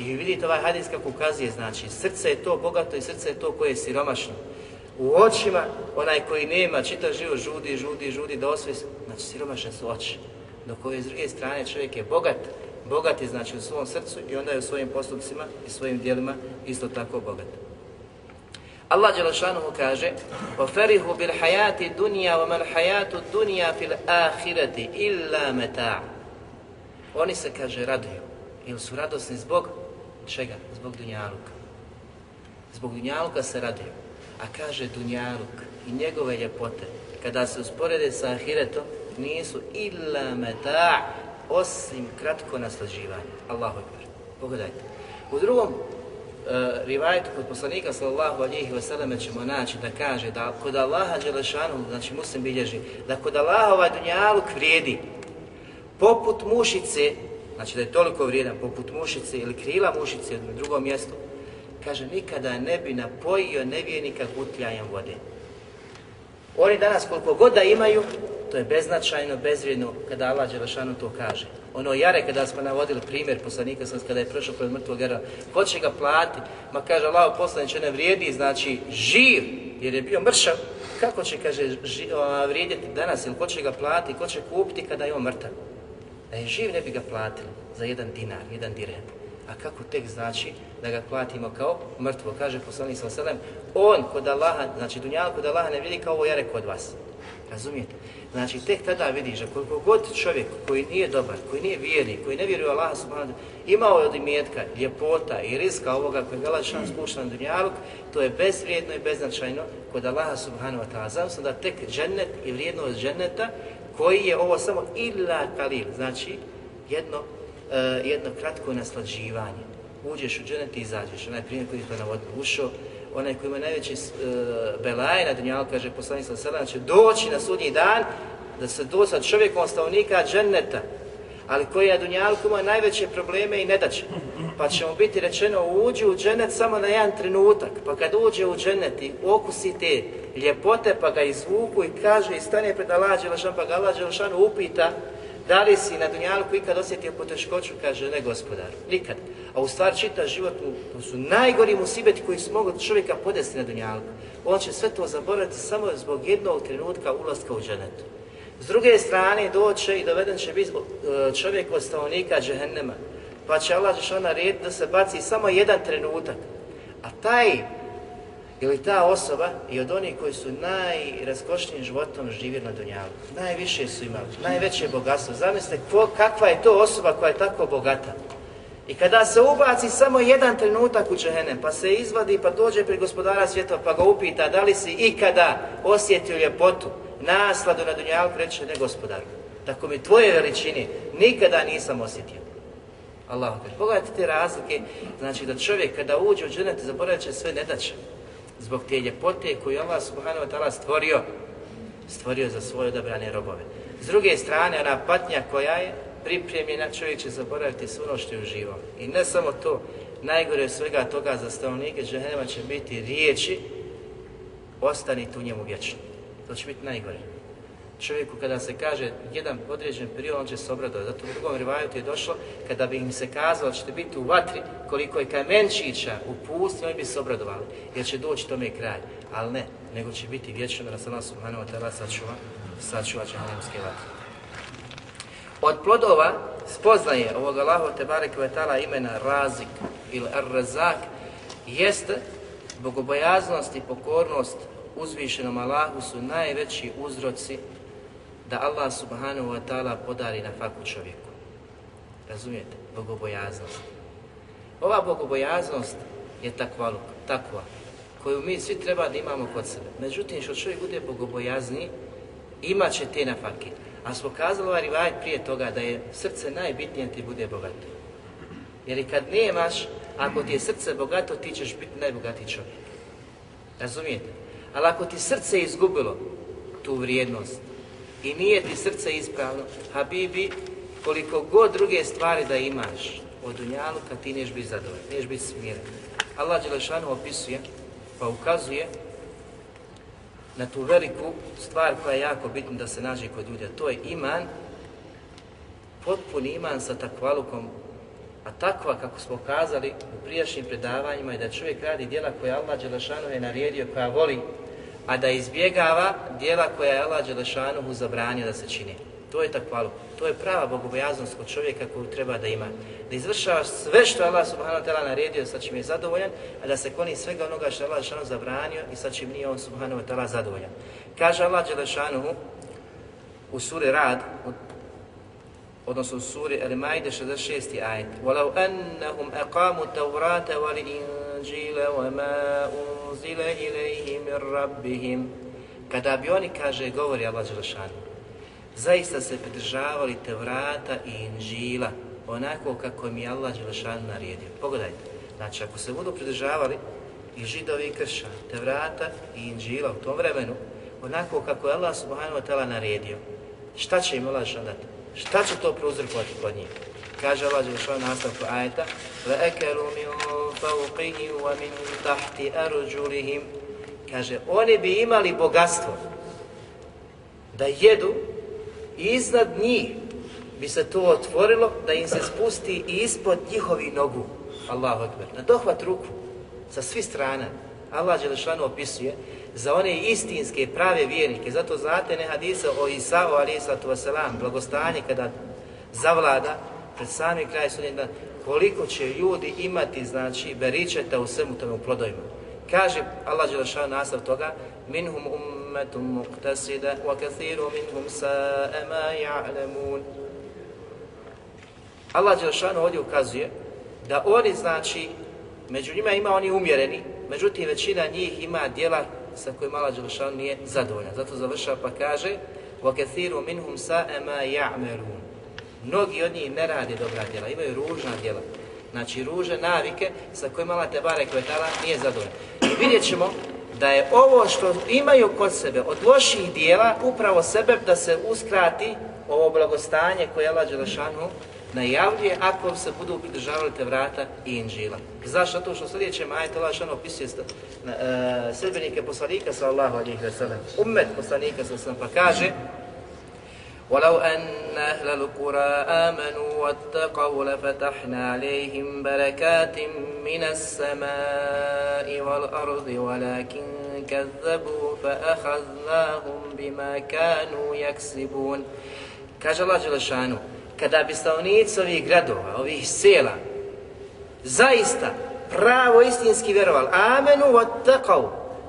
I vidite ovaj hadis kako ukazuje, znači srce je to bogato i srce je to koje je siromašno. U očima onaj koji nema čita život žudi, žudi, žudi da osvijest, znači siromašne su oči. Dok koje s druge strane čovjek je bogat, bogat je znači u svom srcu i onda je u svojim postupcima i svojim dijelima isto tako bogat. Allah Đelešanu mu kaže وَفَرِهُ بِلْحَيَاتِ دُنْيَا وَمَنْ حَيَاتُ دُنْيَا فِي الْآخِرَةِ إِلَّا مَتَاعُ Oni se, kaže, raduju ili su radosni zbog čega? Zbog Dunjaluka. Zbog Dunjaluka se raduju. A kaže Dunjaluk i njegove ljepote, kada se usporede sa Ahiretom, nisu illa meta osim kratko naslaživanje. Allahu Akbar. Pogledajte. U drugom uh, e, rivajtu kod poslanika sallallahu alihi vseleme ćemo naći da kaže da kod Allaha Đelešanu, znači muslim bilježi, da kod Allaha ovaj dunjaluk vrijedi poput mušice znači da je toliko vrijedan poput mušice ili krila mušice na drugom mjestu, kaže nikada ne bi napojio nevijenika gutljajem vode. Oni danas koliko god da imaju, to je beznačajno, bezvrijedno kada Allah Đelešanu to kaže. Ono jare kada smo navodili primjer poslanika sam kada je prošao pred mrtvog jara, ko će ga plati? Ma kaže Allah poslanić ne vrijedi, znači živ, jer je bio mršav. Kako će kaže, ži, o, vrijediti danas ili ko će ga plati, ko će kupiti kada je on mrtav? Da je živ ne bi ga platili za jedan dinar, jedan dirhem. A kako tek znači da ga platimo kao mrtvo? Kaže poslani sa selem, on kod Allaha, znači dunjal kod Allaha ne vidi kao ovo jare kod vas. Razumijete? Znači tek tada vidiš da koliko god čovjek koji nije dobar, koji nije vjerni, koji ne vjeruje Allaha subhanahu imao je od imetka, ljepota i riska ovoga koji vela šan spušta na dunjaluk, to je bezvrijedno i beznačajno kod Allaha subhanahu wa ta'ala. Znam sam da tek džennet i vrijednost dženneta koji je ovo samo illa kalil, znači jedno, uh, jedno kratko naslađivanje. Uđeš u džene, ti izađeš. Onaj primjer koji smo navodili, ušao, onaj koji ima najveći uh, e, belaj na dunjalu, kaže poslanik sa sredan, će doći na sudnji dan da se do sad čovjekom stavnika dženeta, ali koji je dunjalku ima najveće probleme i nedaće. Pa će mu biti rečeno, uđi u dženet samo na jedan trenutak, pa kad uđe u dženet i okusi te ljepote pa ga izvuku i kaže i stane pred Allah Đelešanu pa ga Allah Đelešanu upita da li si na Dunjalku ikad osjetio poteškoću, kaže ne gospodar, nikad. A u stvari čita život, to su najgori musibeti koji su mogli čovjeka podesti na Dunjalku. On će sve to zaboraviti samo zbog jednog trenutka ulaska u dženetu. S druge strane doće i doveden će biti e, čovjek od stavonika džehennema. Pa će Allah Đelešanu red da se baci samo jedan trenutak. A taj Ili ta osoba je od onih koji su najraskošnijim životom živjeli na Dunjalu. Najviše su imali, najveće bogatstvo. Zamislite ko, kakva je to osoba koja je tako bogata. I kada se ubaci samo jedan trenutak u džehennem, pa se izvadi, pa dođe pri gospodara svjetova, pa ga upita da li si ikada osjetio ljepotu, nasladu na Dunjalu, reče ne gospodar. Tako mi tvoje veličine nikada nisam osjetio. Allah, pogledajte te razlike, znači da čovjek kada uđe u džennet, zaboravit će sve nedaće zbog te ljepote koju Allah subhanahu wa ta'ala stvorio, stvorio za svoje odabrane robove. S druge strane, ona patnja koja je pripremljena, čovjek će zaboraviti svoj ono što je uživao. I ne samo to, najgore svega toga za stavnike džahnema će biti riječi ostani tu njemu vječno. To će biti najgore čovjeku kada se kaže jedan određen period, on će se obradovati. Zato u drugom rivajutu je došlo kada bi im se kazalo ćete biti u vatri koliko je kamenčića u pustinu, oni bi se obradovali jer će doći tome kraj. Ali ne, nego će biti vječno da nas Allah subhanahu wa ta'ala sačuva, sačuva džahannamske vatre. Od plodova spoznaje ovog Allaho Tebare Kvetala imena Razik ili Ar-Razak jeste bogobojaznost i pokornost uzvišenom Allahu su najveći uzroci da Allah subhanahu wa ta'ala podari na faku čovjeku. Razumijete? Bogobojaznost. Ova bogobojaznost je takva luka, takva, koju mi svi treba da imamo kod sebe. Međutim, što čovjek bude bogobojazni, imat će te na fakir. A smo kazali ovaj rivajt prije toga da je srce najbitnije ti bude bogato. Jer i kad nemaš, ako ti je srce bogato, ti ćeš biti najbogatiji čovjek. Razumijete? Ali ako ti srce izgubilo tu vrijednost, i nije ti srce ispravno, Habibi, koliko god druge stvari da imaš od dunjalu, kad ti neš biti zadovoljan, neš biti smiren. Allah Đelešanu opisuje, pa ukazuje na tu veliku stvar koja je jako bitna da se nađe kod ljudi, to je iman, potpuni iman sa takvalukom, a takva kako smo kazali u prijašnjim predavanjima je da čovjek radi djela koje Allah Đelešanu je naredio, koja voli, a da izbjegava dijela koja je Allah Đelešanuhu zabranio da se čini. To je takvalo. To je prava bogobojaznost kod čovjeka koju treba da ima. Da izvršava sve što je Allah subhanahu ta'ala naredio sa čim je zadovoljan, a da se koni svega onoga što je Allah Đelešanuhu zabranio i sa čim nije on subhanahu ta'ala zadovoljan. Kaže Allah Đelešanuhu u suri Rad, odnosno u suri Al-Maide 66. ajet. وَلَوْ أَنَّهُمْ أَقَامُوا تَوْرَاتَ وَلِئِنْ الْإِنْجِيلَ وَمَا أُنْزِلَ إِلَيْهِ مِنْ رَبِّهِمْ Kada bi oni, kaže, govori Allah Đelešanu, zaista se pridržavali te vrata i inđila, onako kako mi je Allah Đelešanu naredio. Pogledajte, znači ako se budu pridržavali i židovi i krša, te vrata i inđila u tom vremenu, onako kako je Allah Subhanahu wa ta'ala naredio, šta će im Allah Đelešanu dati? Šta će to prouzrkovati kod njih? Kaže Allah Đelešanu nastavku ajeta, le ekelu mi فَوْقِهِمْ وَمِنْ تَحْتِ أَرُجُلِهِمْ Kaže, oni bi imali bogatstvo da jedu iznad njih bi se to otvorilo da im se spusti i ispod njihovi nogu. Allah odber. Na dohvat ruku, sa svih strana. Allah Đelešanu opisuje za one istinske prave vjernike. Zato znate ne hadisa o Isavu alijesatu vaselam, blagostanje kada zavlada pred sami kraj sunjena, koliko će ljudi imati, znači, beričeta u svemu tome plodovima. Kaže Allah Đelešava nastav toga, minhum ummetum muqtasida, wa kathiru minhum sa'ema ja'lemun. Allah Đelešava ovdje ukazuje da oni, znači, među njima ima oni umjereni, međutim većina njih ima dijela sa kojima Allah Đelešava nije zadovoljan. Zato završava pa kaže, wa kathiru minhum sa'ema ja'lemun. Mnogi od njih ne rade dobra djela, imaju ružna djela. Znači, ruže navike sa kojima Allah Tebare Kvetala nije zadovoljno. I vidjet ćemo da je ovo što imaju kod sebe od loših dijela upravo sebe da se uskrati ovo blagostanje koje Allah Đelešanu najavljuje ako se budu pridržavali te vrata i inžila. Zašto? To što sljedeće majete Allah Đelešanu opisuje uh, e, sredbenike poslanika sallallahu alihi wa sallam, ummet poslanika sallallahu alihi wa sallam, pa kaže ولو أن أهل القرى آمنوا واتقوا لفتحنا عليهم بركات من السماء والأرض ولكن كذبوا فأخذناهم بما كانوا يكسبون كاج الله جل شانه kada bi stanovnici ovih gradova, ovih sela, zaista pravo istinski vjerovali, amenu, vattakav,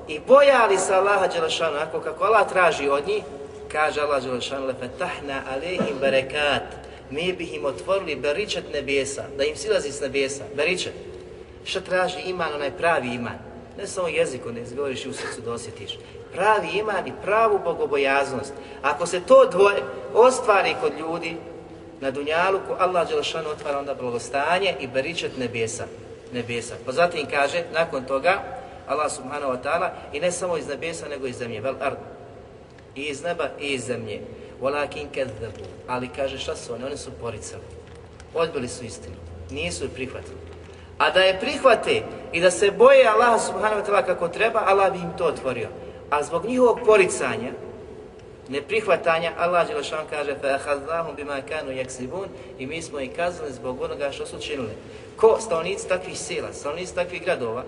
i bojali se Allaha Đelešanu, ako kako Allah traži od njih, kaže Allah Đelešanu, lefetahna alehim barekat, mi bih im otvorili beričat nebesa, da im silazi s nebesa, beričat. Šta traži iman, onaj pravi iman? Ne samo jeziku, ne izgovoriš i u srcu da osjetiš. Pravi iman i pravu bogobojaznost. Ako se to dvoje ostvari kod ljudi, na Dunjaluku, Allah Đelešanu otvara onda blagostanje i beričat nebesa. nebesa. Pa zatim kaže, nakon toga, Allah subhanahu wa ta'ala, i ne samo iz nebesa, nego iz zemlje, vel ardu iz neba i iz zemlje. Walakin kadzabu. Ali kaže šta su oni? Oni su poricali. Odbili su istinu. Nisu je prihvatili. A da je prihvate i da se boje Allaha subhanahu wa ta'ala kako treba, Allah bi im to otvorio. A zbog njihovog poricanja, neprihvatanja, Allah Đelešan kaže فَأَحَذَّهُمْ بِمَا كَانُوا يَكْسِبُونَ I mi smo i kazali zbog onoga što su činili. Ko stavnici takvih sila, stavnici takvih gradova,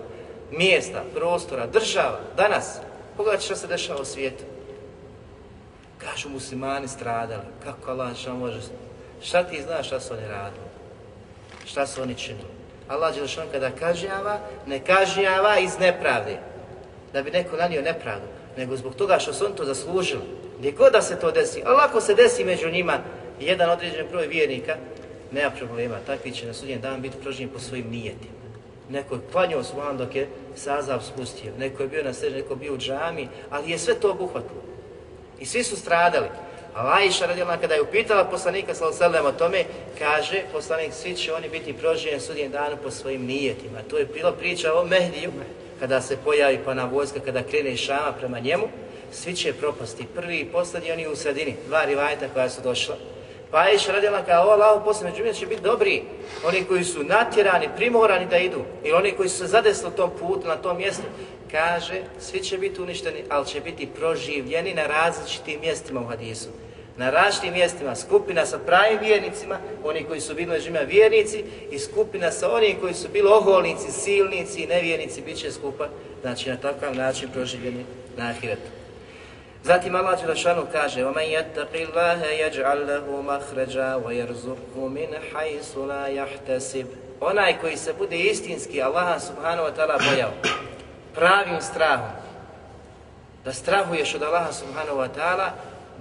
mjesta, prostora, država, danas, pogledajte što se dešava u svijetu. Kažu muslimani stradali, kako Allah Đelšanu može... Šta ti znaš šta su oni radili? Šta su oni činili? Allah Đelšanu kada kažnjava, ne kažnjava iz nepravde. Da bi neko nanio nepravdu. Nego zbog toga što su oni to zaslužili. Gdje god da se to desi, ali ako se desi među njima jedan određen broj vjernika, nema problema, takvi će na sudnjem dan biti proženi po svojim nijetima. Neko je klanio svojom dok je sazav spustio, neko je bio na sreći, neko je bio u džami, ali je sve to obuhvatilo. I svi su stradali. Lajša radila kada je upitala poslanika sallallahu o tome, kaže poslanik svi će oni biti proživjeni sudjen danu po svojim nijetima. To je bilo priča o Mehdiju, kada se pojavi pa na vojska, kada krene šama prema njemu, svi će propasti. Prvi i poslednji oni u sredini, dva rivajta koja su došla. Pa je išla radila kao ovo lao poslije, međutim će biti dobri oni koji su natjerani, primorani da idu ili oni koji su se zadesli u tom putu, na tom mjestu, kaže, svi će biti uništeni, ali će biti proživljeni na različitim mjestima u hadisu. Na različitim mjestima, skupina sa pravim vjernicima, oni koji su bili ležima vjernici, i skupina sa onim koji su bili oholnici, silnici i nevjernici, bit će skupa, znači na takav način proživljeni na ahiretu. Zatim Allah Đelešanu kaže وَمَنْ يَتَّقِ اللَّهَ يَجْعَلْ لَهُ مَحْرَجَا وَيَرْزُقُ مِنْ حَيْسُ لَا يَحْتَسِبُ Onaj koji se bude istinski Allaha subhanahu wa ta'ala bojao, pravim strahom, da strahuješ od Allaha subhanahu wa ta'ala,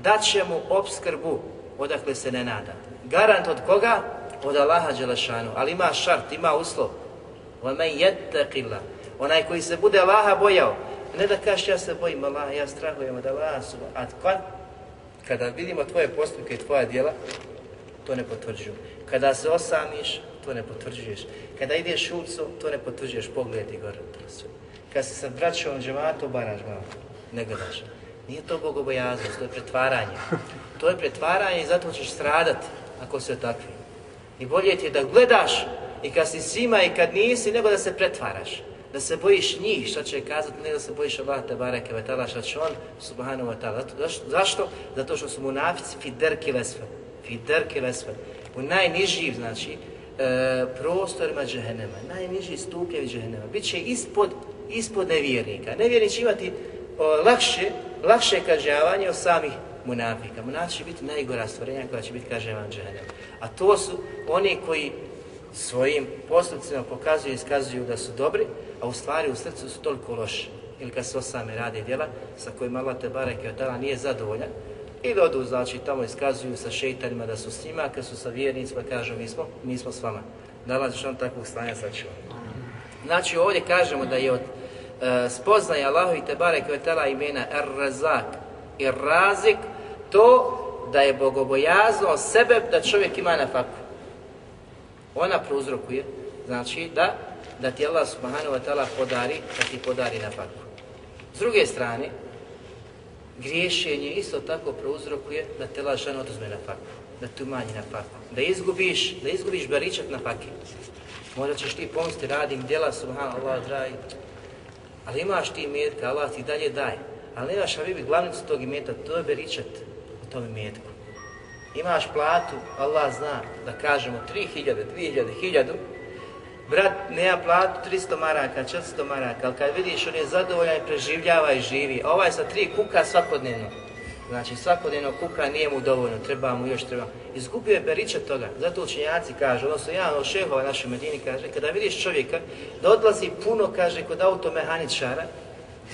dat će mu obskrbu odakle se ne nada. Garant od koga? Od Allaha Đelešanu. Ali ima šart, ima uslov. Vame jettaqilla. Onaj koji se bude Allaha bojao. Ne da kažeš ja se bojim Allaha, ja strahujem od Allaha subhanahu wa ta'ala. Kada vidimo tvoje postupke i tvoja djela, to ne potvrđuju. Kada se osamiš, to ne potvrđuješ. Kada ideš ulicom, to ne potvrđuješ. Pogledi gore. To sve kad se sa braćom džematu obaraš glavu, ne gledaš. Nije to bogobojaznost, to je pretvaranje. To je pretvaranje i zato ćeš stradat ako se takvi. I bolje ti je da gledaš i kad si svima i kad nisi, nego da se pretvaraš. Da se bojiš njih, što će kazati, ne da se bojiš Allah te bareke ve tala, što će on, subhanahu wa tala. Zašto? Zato što su munafici fi derki lesfer. Fi derki lesfer. U najnižijim, znači, e, prostorima džehennema, najniži stupnjevi džehennema, bit će ispod ispod nevjernika. Nevjernik će imati o, lakše, lakše kažavanje od samih munafika. Munafik će biti najgora stvorenja koja će biti kažavan džahennem. A to su oni koji svojim postupcima pokazuju i iskazuju da su dobri, a u stvari u srcu su toliko loši. Ili kad se osame rade djela sa kojima Allah te bareke od dana nije zadovoljan, I odu, znači, tamo iskazuju sa šeitanima da su s njima, kad su sa vjernicima, kažu, mi smo, mi smo s vama. Nalazi što on takvog stanja sačuvao. Znači ovdje kažemo da je od e, spoznaje Allahovi Tebare Kvetala imena Ar-Razak i Razik to da je bogobojazno sebe da čovjek ima na faku. Ona prouzrokuje, znači da, da ti Allah subhanahu wa ta'ala podari, da ti podari na faku. S druge strane, griješenje isto tako prouzrokuje da tela žena oduzme na faku, da tu manji na faku, da izgubiš, da izgubiš baričak na faku. Možda ćeš ti pomisliti, radim djela, subhanallah, dragi. Ali imaš ti imetka, Allah ti dalje daj. Ali nemaš habibi glavnicu tog imeta, to je beričat u tom imetku. Imaš platu, Allah zna, da kažemo, 3000, 2000, 1000. Brat, ne ja platu, 300 maraka, 400 maraka, ali kad vidiš, on je zadovoljan i preživljava i živi. Ovaj sa tri kuka svakodnevno. Znači, svakodnevno kuka nije mu dovoljno, treba mu još, treba mu. Izgubio je beriče toga. Zato učenjaci kažu, odnosno jedan od šehova našoj medini kaže, kada vidiš čovjeka da odlazi puno, kaže, kod automehaničara,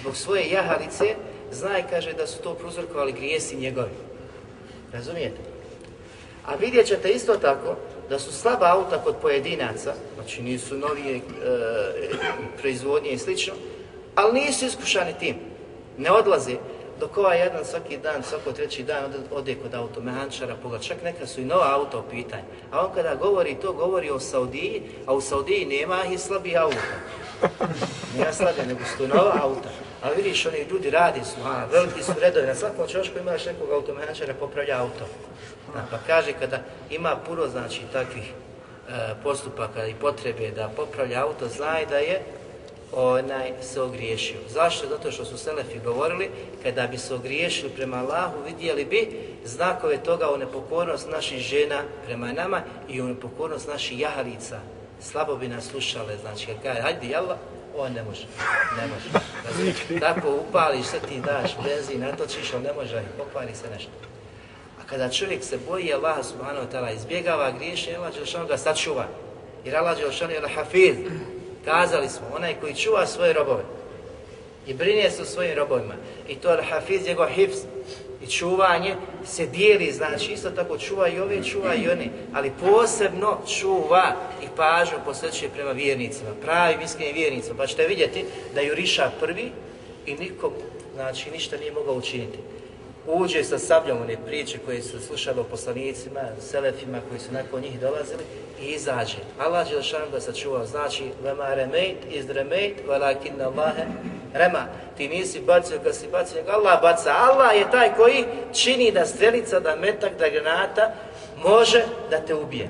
zbog svoje jahalice, znaje, kaže, da su to pruzorkovali grijesi njegovi. Razumijete? A vidjet ćete isto tako, da su slaba auta kod pojedinaca, znači nisu novije e, proizvodnje i slično, ali nisu iskušani tim, ne odlaze dok ovaj jedan svaki dan, svako treći dan ode, ode kod automehančara, pogleda, čak neka su i nova auto u pitanju. A on kada govori to, govori o Saudiji, a u Saudiji nema i slabih auta. Nije slabih, nego su to nova auta. A vidiš, oni ljudi radi su, a, veliki su redovi, na svakom čošku imaš nekog automehančara, popravlja auto. A, pa kaže, kada ima puno, znači, takvih e, postupaka i potrebe da popravlja auto, znaj da je onaj se ogriješio. Zašto? Zato što su selefi govorili, kada bi se ogriješili prema Allahu, vidjeli bi znakove toga u nepokornost naših žena prema nama i u nepokornost naših jahalica. Slabo bi nas slušale, znači, kada kaže, hajde, jalla, on ne može, ne može. Znači, tako upališ, sve ti daš, benzin, natočiš, on ne može, pokvari se nešto. A kada čovjek se boji Allah subhanahu wa ta'ala, izbjegava griješenje, Allah Đelšanu ga sačuva. Jer Allah Đelšanu je na hafiz, Kazali smo, onaj koji čuva svoje robove i brinje se o svojim robovima. I to al-hafiz je go hifz i čuvanje se dijeli, znači isto tako čuva i ove, čuva i one, ali posebno čuva i pažnju posvećuje prema vjernicima, pravim iskrenim vjernicima, pa ćete vidjeti da juriša prvi i nikom znači ništa nije mogao učiniti uđe sa sabljom one priče koje su slušali o poslanicima, selefima koji su nakon njih dolazili i izađe. Allah je lišan ga sačuvao, znači vema remejt iz remejt, valakinna Allahe rema. Ti nisi bacio kad si bacio, nego Allah baca. Allah je taj koji čini da strelica, da metak, da granata može da te ubije.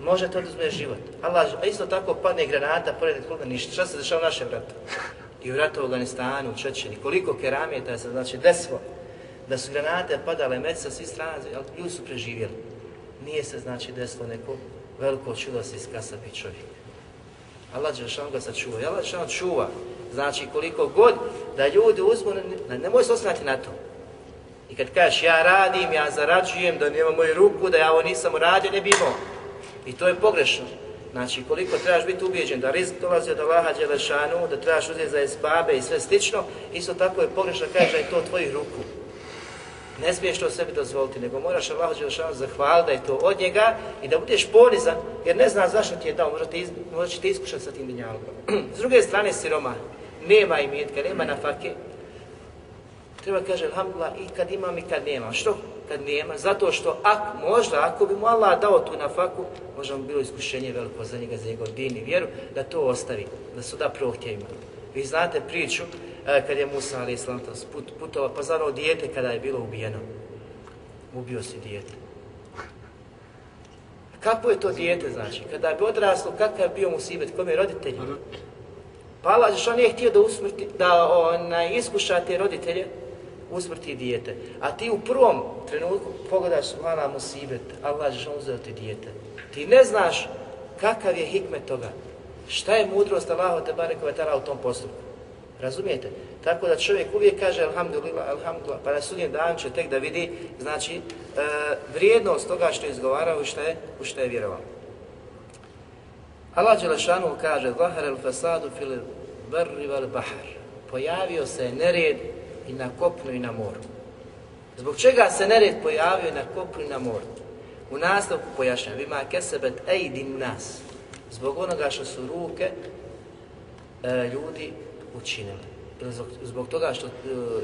Može te oduzme život. Allah, a isto tako padne granata, pored kluga, ništa. Šta se dešava u našem vratu? I u vratu u Afganistanu, u Čečini. Koliko keramijeta je se, znači, desilo da su granate padale med sa svih strana, ali ljudi su preživjeli. Nije se znači desilo neko veliko čudo se iskasapi čovjek. Allah Đelšan ga sačuva. I Allah Đelšan čuva, znači koliko god da ljudi uzmu, ne, ne može se osnati na to. I kad kažeš ja radim, ja zarađujem, da nema moju ruku, da ja ovo nisam uradio, ne bi imao. I to je pogrešno. Znači koliko trebaš biti ubijeđen da rizik dolazi od Allaha Đelešanu, da trebaš uzeti za esbabe i sve slično, isto tako je pogrešno kaže da je to tvojih ruku ne smiješ to sebi dozvoliti, nego moraš Allahu Đelešanu zahvaliti da je to od njega i da budeš ponizan, jer ne znaš zašto ti je dao, možda, ti iz, možda će te iskušati sa tim dinjalogom. S druge strane, siroma, nema imetka, nema nafake, treba kaže, alhamdulillah, i kad imam i kad nemam. Što kad nema? Zato što ak, možda, ako bi mu Allah dao tu nafaku, možda bi bilo iskušenje veliko za njega, za njegov din i vjeru, da to ostavi, da se da prohtje ima. Vi znate priču, E, kad je Musa ali islam put, putova, pa zar dijete kada je bilo ubijeno? Ubio si dijete. Kako je to dijete znači? Kada bi odraslo, kakav je bio musibet, kom je roditelj? Pa Allah Žešan nije htio da, usmrti, da ona, iskuša te roditelje, usmrti dijete. A ti u prvom trenutku pogledaš Subhana Musibet, Allah Žešan uzeo ti dijete. Ti ne znaš kakav je hikmet toga, šta je mudrost Allaho Tebare Kvetara u tom postupku. Razumijete? Tako da čovjek uvijek kaže alhamdulillah, alhamdulillah, pa na sudnjem dan će tek da vidi, znači, e, vrijednost toga što je izgovarao i što je, u što je vjerovao. Allah Đelešanu kaže, Zahar el fasadu fil barri val bahar. Pojavio se nered i na kopnu i na moru. Zbog čega se nered pojavio i na kopnu i na moru? U nastavku pojašnjam, vima kesebet ejdin nas. Zbog onoga što su ruke e, ljudi učinili. Zbog, zbog toga što, e,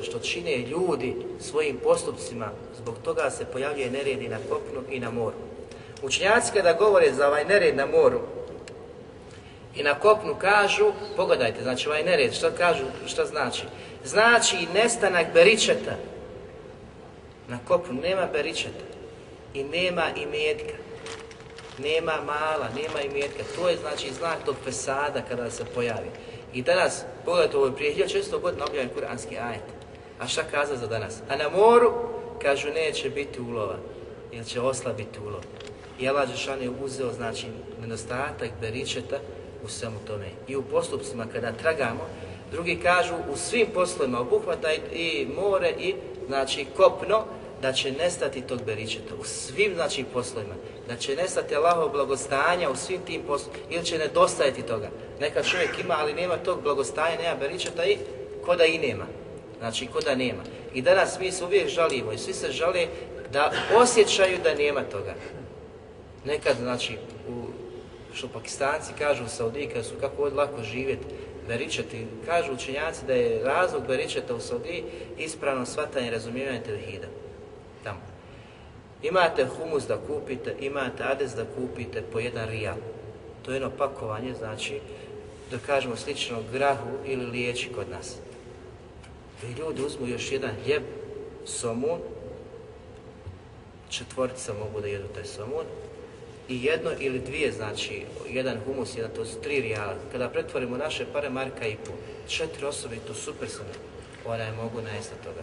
što čine ljudi svojim postupcima, zbog toga se pojavljuje nered i na kopnu i na moru. Učenjaci kada govore za ovaj nered na moru i na kopnu kažu, pogledajte, znači ovaj nered, što kažu, što znači? Znači nestanak beričeta. Na kopnu nema beričeta i nema i metka. Nema mala, nema i metka. To je znači znak tog pesada kada se pojavi. I danas, pogledajte ovo, prije 1600 godina objavljen kuranski ajet. A šta kaza za danas? A na moru, kažu, neće biti ulova, jer će oslabiti ulov. I Allah Žešan je uzeo, znači, nedostatak beričeta u svemu tome. I u postupcima kada tragamo, drugi kažu u svim poslovima, obuhvata i more i, znači, kopno, da će nestati tog beričeta u svim znači poslovima, da će nestati Allahov blagostanja u svim tim poslovima ili će nedostajati toga. Nekad čovjek ima, ali nema tog blagostaja, nema beričeta i koda i nema. Znači, koda nema. I danas mi se uvijek žalimo i svi se žale da osjećaju da nema toga. Nekad, znači, u, što pakistanci kažu u Saudiji, su kako od lako živjeti, beričati, kažu učenjaci da je razlog beričeta u Saudiji ispravno shvatanje i razumijevanje tevhida. Tamo. Imate humus da kupite, imate ades da kupite po jedan rijal. To je jedno pakovanje, znači, da kažemo slično grahu ili liječi kod nas. I ljudi uzmu još jedan hljeb, somun, četvorica mogu da jedu taj somun, i jedno ili dvije, znači, jedan humus, jedan, to su tri rijala. Kada pretvorimo naše pare, marka i po četiri osobe, to super sam, ona je mogu najesta toga.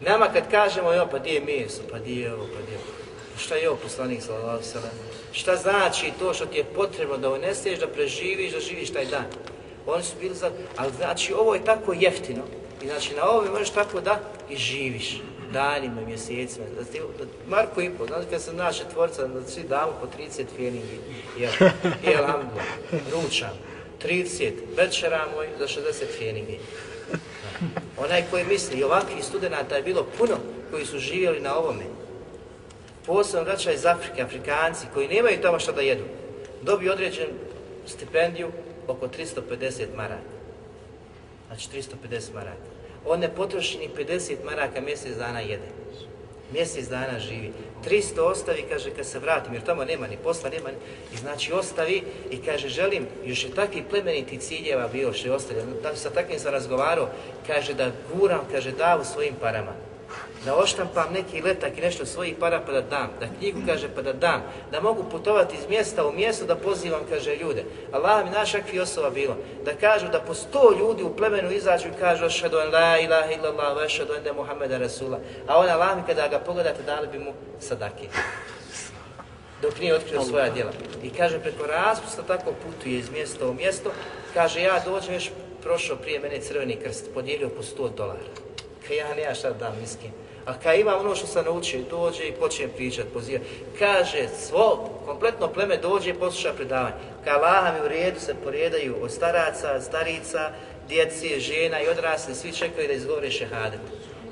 Nama kad kažemo, jo, pa di je meso, pa di je ovo, pa di je ovo, šta je ovo poslanik sallallahu sallam, šta znači to što ti je potrebno da uneseš, da preživiš, da živiš taj dan. Oni su bili za, ali znači ovo je tako jeftino, i znači na ovome možeš tako da i živiš danima, mjesecima. Znači, Marko i po, znači kad sam naše tvorca, da znači, svi damo po 30 fjeringi, jel, jel, ambla, ručam, 30, večera moj za 60 fjeringi. Onaj koji misli, i ovakvih studenta je bilo puno koji su živjeli na ovome, posebno vraćaju iz Afrike, Afrikanci koji nemaju tamo šta da jedu, dobiju određen stipendiju oko 350 maraka. Znači 350 maraka. On ne potroši ni 50 maraka mjesec dana jede. Mjesec dana živi. 300 ostavi, kaže, kad se vratim, jer tamo nema ni posla, nema ni... I znači ostavi i kaže, želim, još je takvi plemeniti ciljeva bio što je ostavio. Sa takvim sam razgovarao, kaže, da guram, kaže, da u svojim parama da oštampam neki letak i nešto svojih para pa da dam, da knjigu kaže pa da dam, da mogu putovati iz mjesta u mjesto da pozivam, kaže ljude. Allah mi naša kvi osoba bilo, da kažu da po sto ljudi u plemenu izađu i kažu ašadu en la ilaha illallah, ašadu en de Muhammeda Rasula, a on Allah mi kada ga pogledate dali bi mu sadake. Dok nije otkrio svoja djela. I kaže preko raspusta tako putuje iz mjesta u mjesto, kaže ja dođem još prošao prije mene crveni krst, podijelio po 100 dolara. Kaj ja nema šta da dam miskin. A kaj imam ono što sam naučio, dođe i počne pričat, poziva. Kaže, svo, kompletno pleme dođe i posluša predavanje. Kaj Allaha mi u redu se porijedaju od staraca, starica, djeci, žena i odrasli, svi čekaju da izgovore šehadet.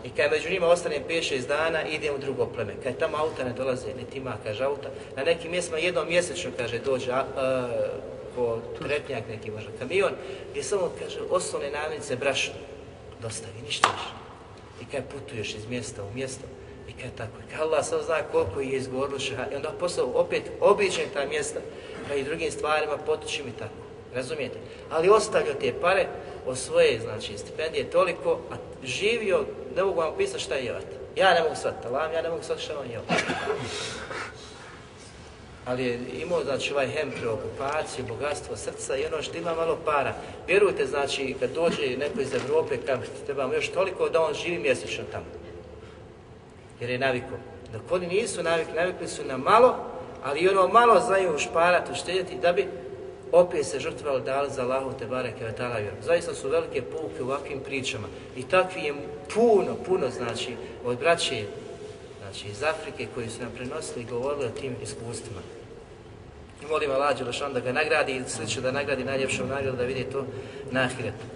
I kad među njima ostane 5-6 dana, idem u drugo pleme. Kad tamo auta ne dolaze, ne ti kaže auta. Na nekim mjestima jednom mjesečno, kaže, dođe a, a, e, po tretnjak neki možda kamion, gdje samo, kaže, osnovne namirnice brašno dostavi, ništa više i kaj putuješ iz mjesta u mjesto, i kaj tako, kaj Allah sam zna koliko je izgovorilo šehadet, i onda posao opet običaj ta mjesta, pa i drugim stvarima potiči mi tako, razumijete? Ali ostavio te pare, o svoje, znači, stipendije toliko, a živio, ne mogu vam pisati šta je jevati. Ja ne mogu shvatiti, lam, ja ne mogu shvatiti šta vam jevati ali je imao znači ovaj hem preokupaciju, bogatstvo srca i ono što ima malo para. Vjerujte, znači, kad dođe neko iz Evrope, kam trebamo još toliko da on živi mjesečno tamo. Jer je naviko. Dok oni nisu navikli, navikli su na malo, ali ono malo znaju šparati, štedjeti, da bi opet se žrtvali dali za Allahu te bareke ve taala Zaista su velike pouke u ovakvim pričama i takvi je puno puno znači od braće znači iz Afrike koji su nam prenosili i govorili o tim iskustvima molim Allah Đelešan da ga nagradi i sliče da nagradi najljepšom nagradu da vidi to na ahiretu.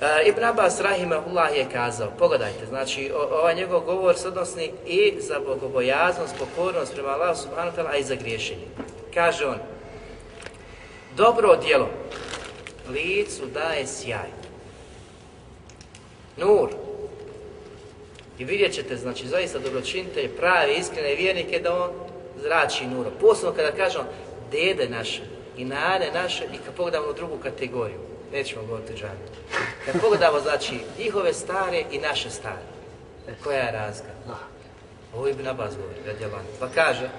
E, Ibn Abbas Rahimahullah je kazao, pogledajte, znači o, ovaj njegov govor se odnosni i za bogobojaznost, pokornost prema Allah subhanahu wa ta'ala, a i za griješenje. Kaže on, dobro djelo licu daje sjaj. Nur, I vidjet ćete, znači, zaista dobročinite prave, iskrene vjernike da on zrači nuro. Posledno kada kažemo, dede naše i nane naše i kad pogledamo u drugu kategoriju, nećemo govoriti džanu. Kad pogledamo, znači, njihove stare i naše stare. Koja je razga? Ovo je na bas govori, radi Pa kaže,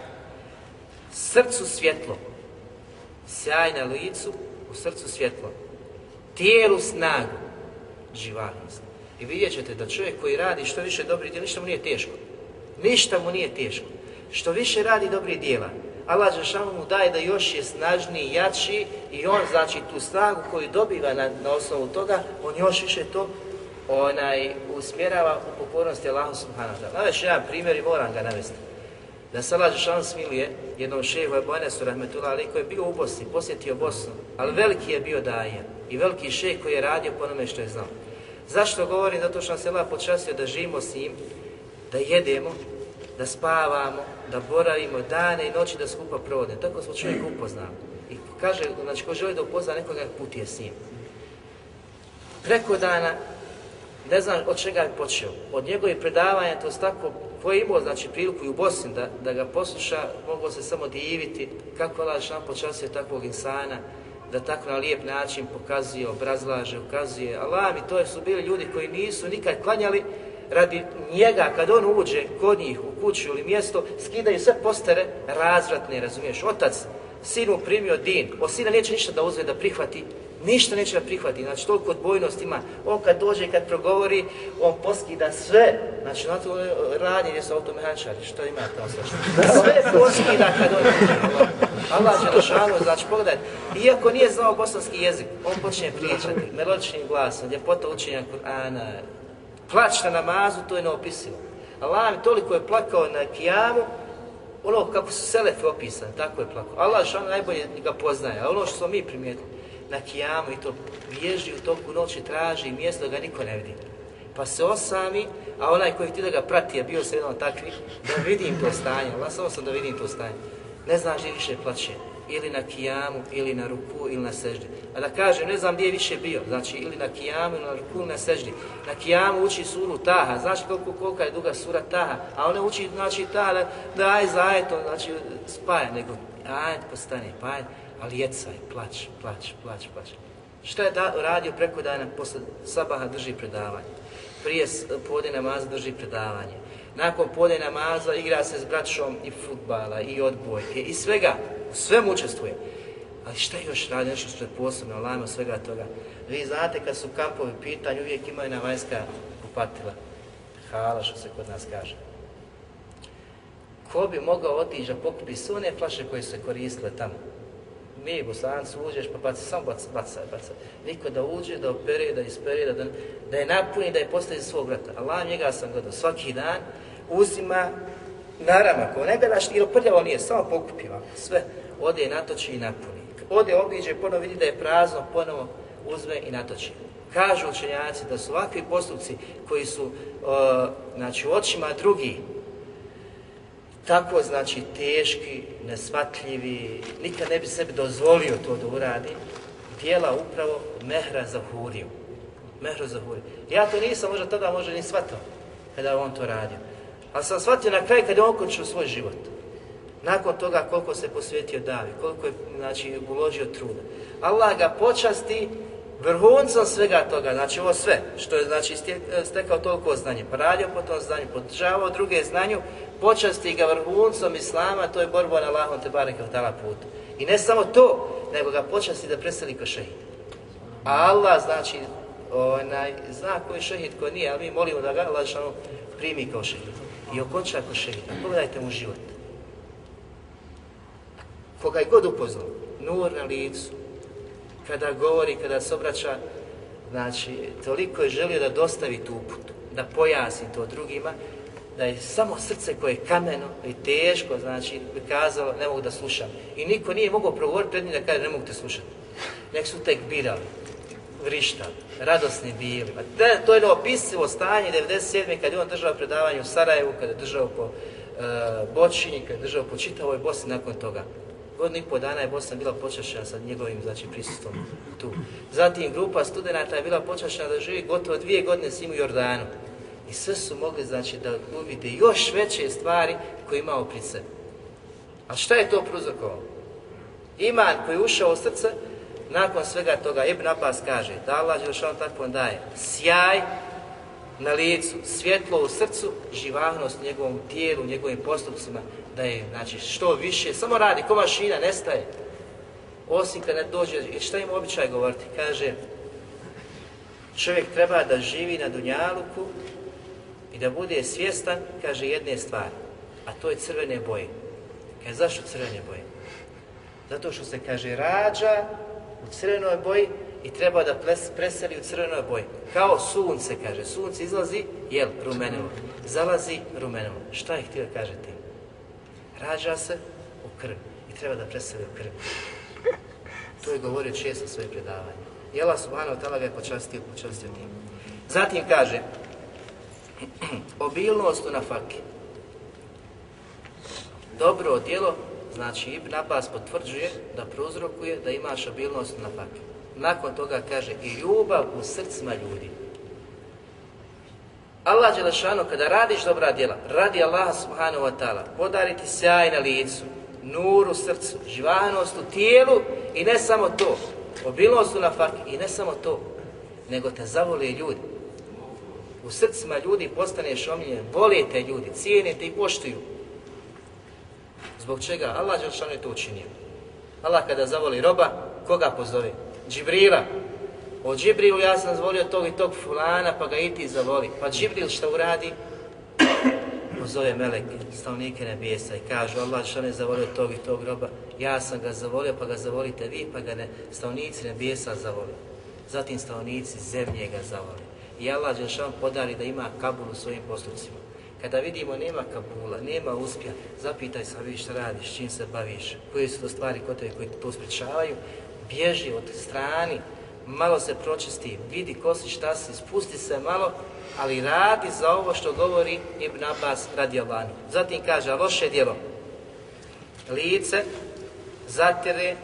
srcu svjetlo, sjaj na licu, u srcu svjetlo, tijelu snagu, živanost. I vidjet ćete da čovjek koji radi što više dobrih djela, ništa mu nije teško. Ništa mu nije teško. Što više radi dobrih djela, Allah Žešanu mu daje da još je snažniji, jači i on znači tu snagu koju dobiva na, na osnovu toga, on još više to onaj usmjerava u pokornosti Allahu Subhanahu Ta'ala. Navest ću jedan primjer i moram ga navesti. Da se Allah Žešanu smiluje jednom šehu Ebonesu Rahmetullah Ali koji je bio u Bosni, posjetio Bosnu, ali veliki je bio daje i veliki šeh koji je radio po onome što je znao. Zašto govorim? Zato što nas je Allah počastio da živimo s njim, da jedemo, da spavamo, da boravimo dane i noći da skupa provode. Tako smo čovjek mm. upoznali. I kaže, znači ko želi da upozna nekoga, put je s njim. Preko dana, ne znam od čega je počeo. Od njegove predavanja, to je tako, ko je imao znači, priliku i u Bosni da, da ga posluša, mogao se samo diviti kako Allah šan počasio takvog insana, da tako na lijep način pokazuje, obrazlaže, ukazuje. Allah mi, to su bili ljudi koji nisu nikad klanjali, radi njega, kad on uđe kod njih u kuću ili mjesto, skidaju sve postare razvratne, razumiješ? Otac, sinu primio din, od sina neće ništa da uzme da prihvati, ništa neće da prihvati, znači toliko odbojnost ima. On kad dođe, kad progovori, on poskida sve, znači na to radnje, gdje su automehančari, što ima tamo sve što? Sve poskida kad on Allah će našanu, znači pogledaj, iako nije znao bosanski jezik, on počne pričati melodičnim glasom, ljepota učenja Kur'ana, plać na namazu, to je neopisivo. Allah mi toliko je plakao na kijamu, ono kako su selefi opisani, tako je plakao. Allah što najbolje ga poznaje, a ono što smo mi primijetili, na kijamu i to bježi u toku noći, traži mjesto da ga niko ne vidi. Pa se osami, a onaj koji ti da ga prati, a bio se jedan takvi, da vidim to stanje, Allah samo sam da vidim to stanje. Ne znam, živiše, plaće ili na kijamu, ili na ruku, ili na seždi. A da kažem, ne znam gdje je više bio, znači ili na kijamu, ili na ruku, ili na seždi. Na kijamu uči suru Taha, znači koliko, koliko je duga sura Taha, a ona uči, znači Taha, da aj za aj to, znači spaja, nego aj postane, pa aj, ali jecaj, plać, plać, plać, plać. Što je da, radio preko dana, posle sabaha drži predavanje, prije podne namaza drži predavanje, nakon podne namaza igra se s braćom i futbala i odbojke i svega, sve mu učestvuje. Ali šta još radi nešto što je posebno, lajmo svega toga. Vi znate kad su kampovi pitanju, uvijek imaju na vanjska upatila. Hala što se kod nas kaže. Ko bi mogao otići da pokupi sve one flaše koje su se koristile tamo? Mi u Bosancu uđeš pa baci, samo baca, baca, baca. Niko da uđe, da opere, da ispere, da, da je napuni, da je postavi svog vrata. Allah njega sam gledao svaki dan, uzima naramak, ko ne gledaš, ili prljavo nije, samo pokupi vam, sve ode natoči i napuni. Ode, obiđe, ponovo vidi da je prazno, ponovo uzme i natoči. Kažu učenjaci da su ovakvi postupci koji su e, znači, u očima drugi tako znači teški, nesvatljivi, nikad ne bi sebi dozvolio to da uradi, dijela upravo mehra za huriju. Mehra za huriju. Ja to nisam možda tada možda ni shvatao kada on to radio. Ali sam shvatio na kraju kada je on svoj život nakon toga koliko se posvetio Davi, koliko je znači, uložio truda. Allah ga počasti vrhuncom svega toga, znači ovo sve što je znači, stekao toliko znanje, pradio po tom znanju, podržavao druge znanju, počasti ga vrhuncom Islama, to je borba na Allahom te bareke od dala putu. I ne samo to, nego ga počasti da preseli ko šehid. A Allah znači, onaj, zna koji šehid, ko nije, ali mi molimo da ga Allah primi kao šehid. I okonča kao šehid. Pogledajte mu život koga je god upoznao, nur na licu, kada govori, kada se obraća, znači, toliko je želio da dostavi tu uputu, da pojasni to drugima, da je samo srce koje je kameno i teško, znači, kazao, ne mogu da slušam. I niko nije mogao progovoriti pred njim da kaže, ne mogu te slušati. Nek su tek birali, vrištali, radosni bili. Da, to je neopisivo stanje 97. kad je on držao predavanje u Sarajevu, kad je držao po uh, Bočini, kad je držao po čitavoj Bosni nakon toga godinu i pol dana je Bosna bila počašena sa njegovim znači, prisustvom tu. Zatim grupa studenta je bila počašena da živi gotovo dvije godine s njim u Jordanu. I sve su mogli znači, da uvide još veće stvari koje ima u prince. A šta je to pruzokovo? Iman koji je ušao u srce, nakon svega toga Ibn Abbas kaže da Allah Đelšanu tako daje sjaj na licu, svjetlo u srcu, živahnost u njegovom tijelu, u njegovim postupcima, da je, znači, što više, samo radi, ko mašina, nestaje. Osim kad ne dođe, i e, šta im običaj govoriti? Kaže, čovjek treba da živi na Dunjaluku i da bude svjestan, kaže, jedne stvari, a to je crvene boje. Kaže, zašto crvene boje? Zato što se, kaže, rađa u crvenoj boji i treba da preseli u crvenoj boji. Kao sunce, kaže, sunce izlazi, jel, rumenevo. Zalazi rumenevo. Šta je htio kažeti? ti? rađa se u krvi i treba da preseli u krvi. To je govorio često svoje predavanje. I Allah subhanahu ta'ala ga je počastio, počastio tim. Zatim kaže, obilnost u nafaki. Dobro djelo, znači Ibn Abbas potvrđuje da prouzrokuje da imaš obilnost u nafaki. Nakon toga kaže i ljubav u srcima ljudi. Allah Đelešanu kada radiš dobra djela, radi Allaha Subhanahu wa ta'ala, podari ti sjaj na licu, nur u srcu, živanost u tijelu i ne samo to, obilnost u nafak i ne samo to, nego te zavoli ljudi. U srcima ljudi postaneš omiljen, voli te ljudi, cijene te i poštuju. Zbog čega? Allah Đelešanu je to učinio. Allah kada zavoli roba, koga pozove? Džibrila, O Džibrilu ja sam zvolio tog i tog fulana, pa ga i ti zavoli. Pa Džibril šta uradi? On zove Meleke, stavnike nebijesa i kažu Allah što ne zavolio tog i tog groba, ja sam ga zavolio, pa ga zavolite vi, pa ga ne, stavnici nebijesa zavolio. Zatim stavnici zemlje ga zavolio. I Allah je što podari da ima Kabul u svojim postupcima. Kada vidimo nema Kabula, nema uspja, zapitaj se vi što radiš, čim se baviš, koje su to stvari kod tebe koji te to bježi od strani malo se pročisti, vidi ko si, šta si, spusti se malo, ali radi za ovo što govori Ibn Abbas radi Allahi. Zatim kaže, a loše djelo, lice zatire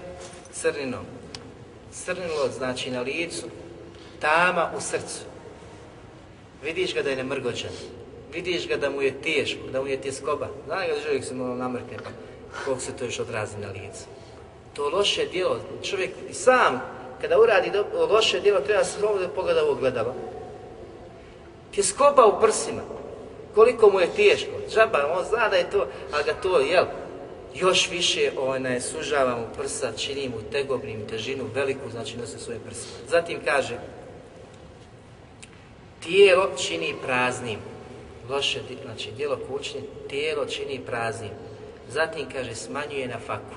crninom. Crnilo znači na licu, tama u srcu. Vidiš ga da je nemrgođan, vidiš ga da mu je teško, da mu je tjeskoba. Znaš ga da čovjek se malo namrkne, pa koliko se to još odrazi na licu. To loše djelo, čovjek sam kada uradi do, loše djelo, treba se slobodno pogleda ovo gledalo. Tjeskoba u prsima, koliko mu je teško, džaba, on zna da je to, ali ga to, jel, još više onaj, sužava mu prsa, čini mu tegobnim težinu, veliku, znači nose svoje prsa. Zatim kaže, tijelo čini praznim, loše znači, djelo kućne, tijelo čini praznim. Zatim kaže, smanjuje na faku.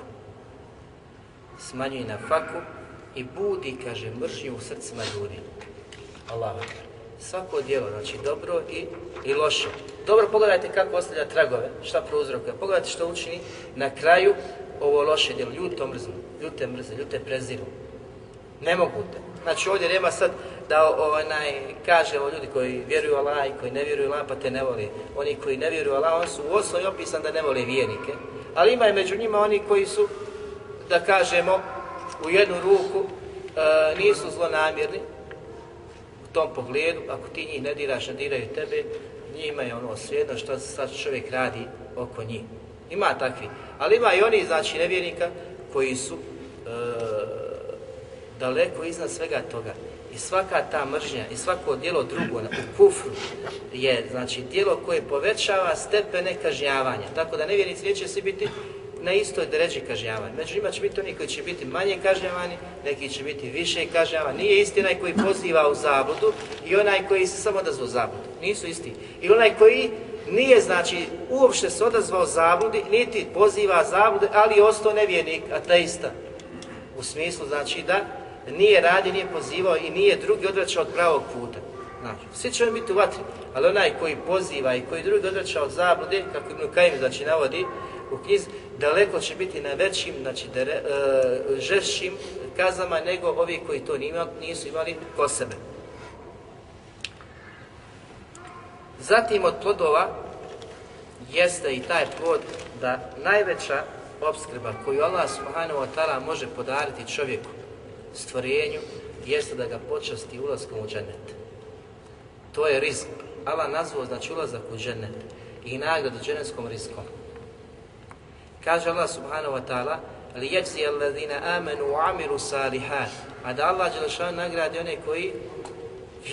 Smanjuje na faku, i budi, kaže, mržnju u srcima ljudi. Allah vakar. Svako djelo, znači dobro i, i loše. Dobro, pogledajte kako ostavlja tragove, šta prouzrokuje. Pogledajte što učini na kraju ovo loše djelo. Ljudi to mrznu, ljudi te mrze, ljudi te preziru. Ne mogu te. Znači ovdje nema sad da onaj, kaže ovo ljudi koji vjeruju Allah i koji ne vjeruju Allah pa te ne voli. Oni koji ne vjeruju Allah, on su u osnovi opisan da ne vole vjernike. Ali ima i među njima oni koji su, da kažemo, u jednu ruku e, nisu zlonamjerni u tom pogledu, ako ti njih ne diraš, ne diraju tebe, njima je ono svejedno što sad čovjek radi oko njih. Ima takvi, ali ima i oni, znači, nevjernika koji su e, daleko iznad svega toga. I svaka ta mržnja i svako djelo drugo na kufru je znači djelo koje povećava stepene kažnjavanja. Tako da nevjernici neće svi biti na istoj dređi kažnjavani. Među njima će biti oni koji će biti manje kažnjavani, neki će biti više kažnjavani. Nije isti onaj koji poziva u zabludu i onaj koji se samo odazva u zabludu. Nisu isti. Ili onaj koji nije, znači, uopšte se odazvao zabludi, niti poziva zabludu, ali je ostao nevjernik, ateista. U smislu, znači, da nije radi, nije pozivao i nije drugi odvraćao od pravog puta. Znači, svi će biti u vatri, ali onaj koji poziva i koji drugi odvraćao od zablude, kako im Kajim, znači, navodi, u kiz, daleko će biti na većim, znači dere, e, žešćim kazama nego ovi koji to nisu imali ko sebe. Zatim od plodova jeste i taj plod da najveća obskrba koju Allah subhanahu wa ta'ala može podariti čovjeku, stvorenju, jeste da ga počasti ulazkom u džennet. To je rizik. Allah nazvao znači ulazak u džennet i nagradu džennetskom rizikom. Kaže Allah subhanahu wa ta'ala, li jeczi alladhina amanu wa amiru salihan. A da Allah Đelešan nagradi one koji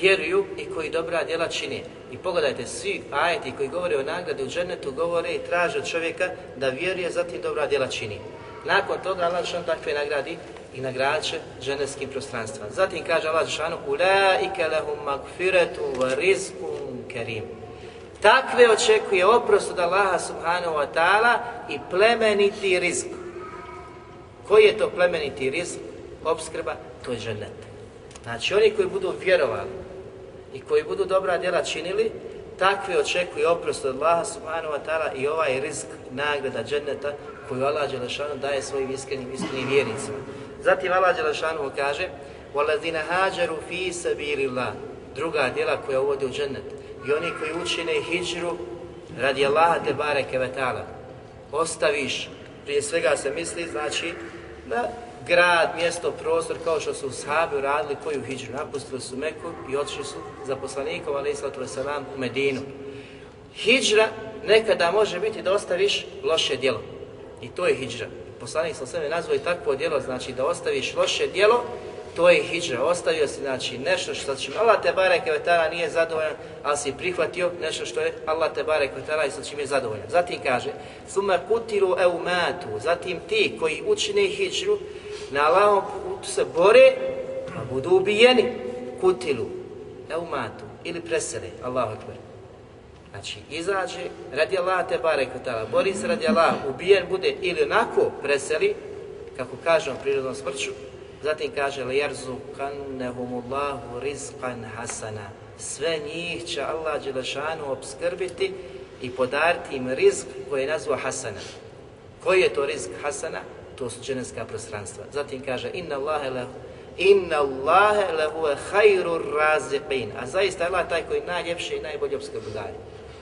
vjeruju i koji dobra djela čini. I pogledajte, svi ajeti koji govore o nagradi u džernetu govore i traže od čovjeka da vjeruje, zatim dobra djela čini. Nakon toga Allah Đelešan takve nagradi i nagrađe dženevskim prostranstva. Zatim kaže Allah Žešanu, ulaike lehum magfiretu wa rizkum kerimu. Takve očekuje oprost od Allaha subhanahu wa ta'ala i plemeniti rizk. Koji je to plemeniti rizk? Obskrba, to je ženeta. Znači oni koji budu vjerovali i koji budu dobra djela činili, takve očekuje oprost od Allaha subhanahu wa ta'ala i ovaj rizk nagrada dženeta koju Allah Đelešanu daje svojim iskrenim iskrenim vjernicima. Zatim Allah Đelešanu kaže وَلَذِنَ هَاđَرُ فِي سَبِيلِ اللَّهِ Druga djela koja uvode u dženeta i oni koji učine hijđru radi Allaha te bareke vetala. Ostaviš, prije svega se misli, znači, na grad, mjesto, prostor, kao što su sahabi uradili koju hijđru, napustili su Meku i otišli su za poslanikom, ali islatu wasalam, u Medinu. Hijđra nekada može biti da ostaviš loše djelo. I to je hijđra. Poslanik sa sveme nazvao i takvo djelo, znači da ostaviš loše djelo, to je hijđra, ostavio si znači, nešto što će znači, Allah te barek i vetara nije zadovoljan, ali si prihvatio nešto što je Allah te barek i vetara i sa čim je zadovoljan. Zatim kaže, suma kutiru eumatu, zatim ti koji učine hijđru, na Allahom putu se bore, a budu ubijeni, kutilu eumatu, ili presele, Allahu akbar. Znači, izađe, radi Allah te barek i vetara, bori se radi Allah, ubijen bude ili onako preseli, kako kažem, prirodnom smrću, Zatim kaže لَيَرْزُقَنَّهُمُ اللَّهُ رِزْقًا حَسَنًا Sve njih će Allah Đelešanu obskrbiti i podariti im rizk koji je nazva Hasana. Koji je to rizk Hasana? To su dženevska prostranstva. Zatim kaže Inna Allahe lehu Inna Allahe lehu e hajru razliqin A zaista Allah taj koji najljepše i najbolje obskrbu daje.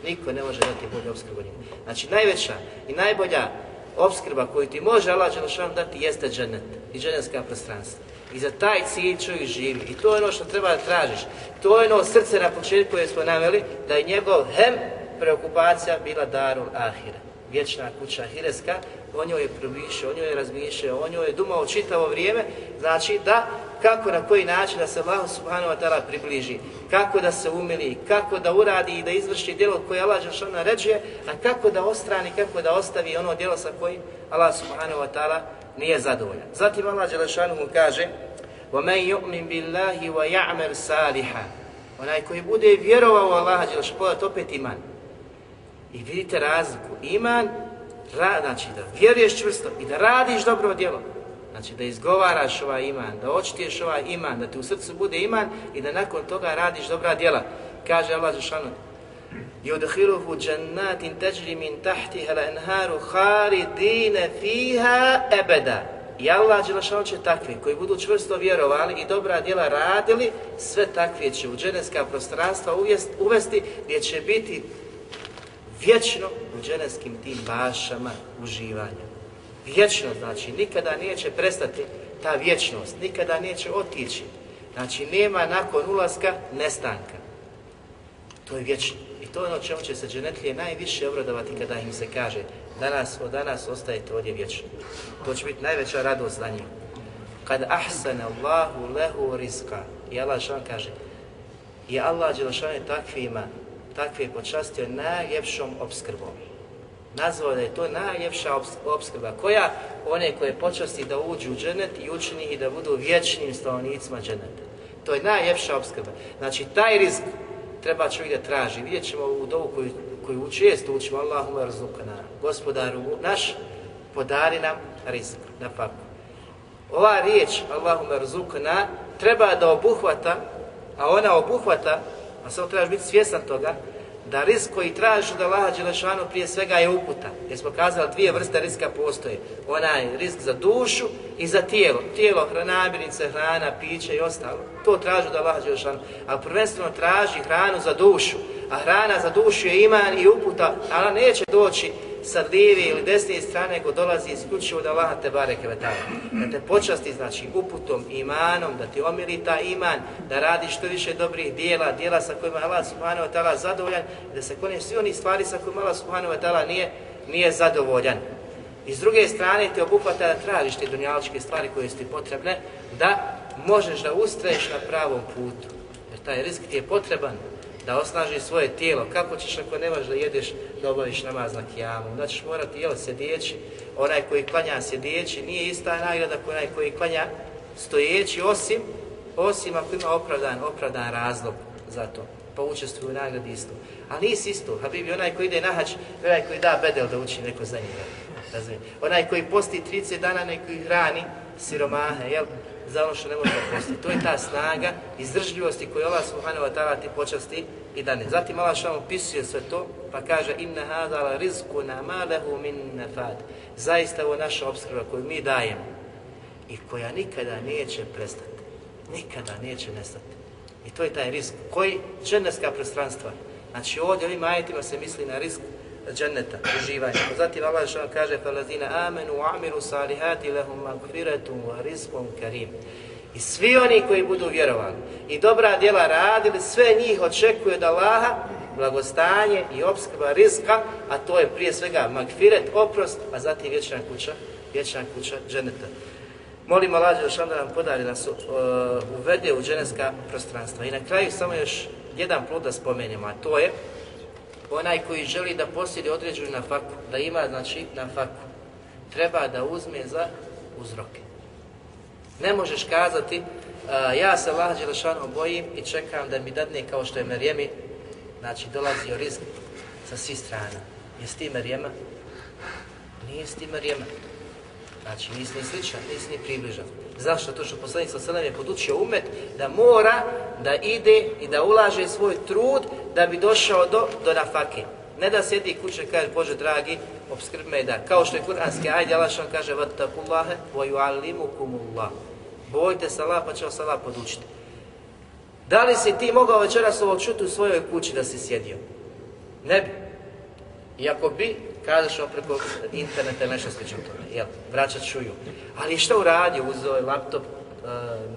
Niko ne može dati bolje obskrbu njim. Znači najveća i najbolja obskrba koju ti može Allah Đelešanu dati jeste dženet i ženevska prostranstva. I za taj cilj čovjek živi. I to je ono što treba da tražiš. To je ono srce na početku koje smo naveli, da je njegov hem preokupacija bila darul ahira. Vječna kuća ahireska, o njoj je promišljao, o njoj je razmišljao, o njoj je dumao čitavo vrijeme, znači da kako na koji način da se Allah subhanahu wa ta'ala približi, kako da se umili, kako da uradi i da izvrši djelo koje Allah što naređuje, a kako da ostrani, kako da ostavi ono djelo sa kojim Allah subhanahu wa ta'ala nije zadovoljan. Zatim Allah Đelešanu mu kaže وَمَنْ يُؤْمِنْ بِاللَّهِ وَيَعْمَرْ صَالِحًا Onaj koji bude vjerovao Allaha Đelešanu, pogledat opet iman. I vidite razliku. Iman, ra, znači da vjeruješ čvrsto i da radiš dobro djelo. Znači da izgovaraš ovaj iman, da očitiješ ovaj iman, da ti u srcu bude iman i da nakon toga radiš dobra djela. Kaže Allah Đelešanu, yudkhiluhu jannatin tajri min tahtiha al-anharu khalidin fiha abada i Allah dželle šan će takvi koji budu čvrsto vjerovali i dobra djela radili sve takvi će u dženeska prostranstva uvesti gdje će biti vječno u dženeskim tim bašama uživanja vječno znači nikada neće prestati ta vječnost nikada neće otići znači nema nakon ulaska nestanka to je vječno to je ono čemu će se dženetlije najviše obradovati kada im se kaže danas, od danas ostajete ovdje vječno. To će biti najveća radost za njih. Kad ahsane Allahu lehu rizka, i Allah Žešan kaže, i Allah Žešan je takvima, takve je počastio najljepšom obskrbom. Nazvao da je to najljepša obskrba. Koja? One koje počasti da uđu u dženet i učini i da budu vječnim stavnicima dženeta. To je najljepša obskrba. Znači, taj rizk treba čovjek da traži. Vidjet ćemo ovu dovu koju, koju često učimo, Allahuma razlukana, gospodaru naš, podari nam rizik na papu. Ova riječ, Allahuma razlukana, treba da obuhvata, a ona obuhvata, a samo trebaš biti svjesan toga, da risk koji tražiš od Allaha Đelešanu prije svega je uputa. Jer smo kazali dvije vrste riska postoje. Onaj risk za dušu i za tijelo. Tijelo, hranabirnice, hrana, piće i ostalo. To traži od Allaha Đelešanu. A prvenstveno traži hranu za dušu. A hrana za dušu je iman i uputa. Ali neće doći sa lijeve ili desne strane ko dolazi isključivo da Allah te bareke vetala. Da te počasti znači uputom, imanom, da ti omiri ta iman, da radi što više dobrih dijela, dijela sa kojima Allah subhanahu wa ta'ala zadovoljan, da se koneš svi oni stvari sa kojima Allah subhanahu wa ta'ala nije, nije zadovoljan. I s druge strane te obuhvata da tražiš te dunjaličke stvari koje su ti potrebne, da možeš da ustraješ na pravom putu. Jer taj risk ti je potreban, da osnaži svoje tijelo. Kako ćeš ako ne možeš da jedeš, da obaviš namaz na kijamu? Onda ćeš morati jel, sedijeći, onaj koji klanja sedijeći, nije ista nagrada koji onaj koji klanja stojeći, osim, osim ako ima opravdan, opravdan razlog za to. Pa učestvuju u nagradi isto. Ali nisi isto, Habibi, onaj koji ide na hač, onaj koji da bedel da uči neko za njega. Razumije. Onaj koji posti 30 dana, neko ih hrani, siromahe, jel? za ono što ne može postati. To je ta snaga izdržljivosti koju Allah subhanahu wa ta'ala ti počasti i dane. Zatim Allah što opisuje sve to, pa kaže inna hada la rizku na malehu min nefad. Zaista ovo naša obskrba koju mi dajemo i koja nikada neće prestati. Nikada neće nestati. I to je taj risk. Koji? Černeska prostranstva. Znači ovdje ovim ajetima se misli na risku dženneta, uživanja. Zatim Allah što kaže, فَلَذِينَ آمَنُوا وَعْمِرُوا صَالِحَاتِ لَهُمْ مَغْفِرَتُمْ وَرِزْقُمْ كَرِيمٌ I svi oni koji budu vjerovali i dobra djela radili, sve njih očekuje od Allaha blagostanje i obskrba rizka, a to je prije svega magfiret, oprost, a zatim vječna kuća, vječna kuća dženeta. Molim Allah Đelšan da nam podari nas u, e, uvede u dženevska prostranstva. I na kraju samo još jedan plod da spomenemo, a to je onaj koji želi da posjedi određuju na faku, da ima znači na faku, treba da uzme za uzroke. Ne možeš kazati uh, ja se Allah Đelešanu obojim i čekam da mi dadne kao što je Merijemi, znači dolazio rizg sa svi strana. Jesi ti Merijema? Nije ti Merijema. Znači nisi ni sličan, nisi ni približan. Zašto? To što poslanik sa sredem je podučio umet da mora da ide i da ulaže svoj trud da bi došao do, do nafake. Ne da sjedi kuće i kaže, Bože dragi, obskrb me da. Kao što je kuranski ajde, Allah što kaže, vatakullahe Allahe, voju alimu kumullah. Bojte se Allah, pa će vas Allah podučiti. Da li si ti mogao večeras ovo čuti u svojoj kući da si sjedio? Ne bi. Iako bi, kažeš vam preko interneta ili nešto sliče u tome, jel, vraćat čuju. Ali šta uradio, uzeo je laptop, e,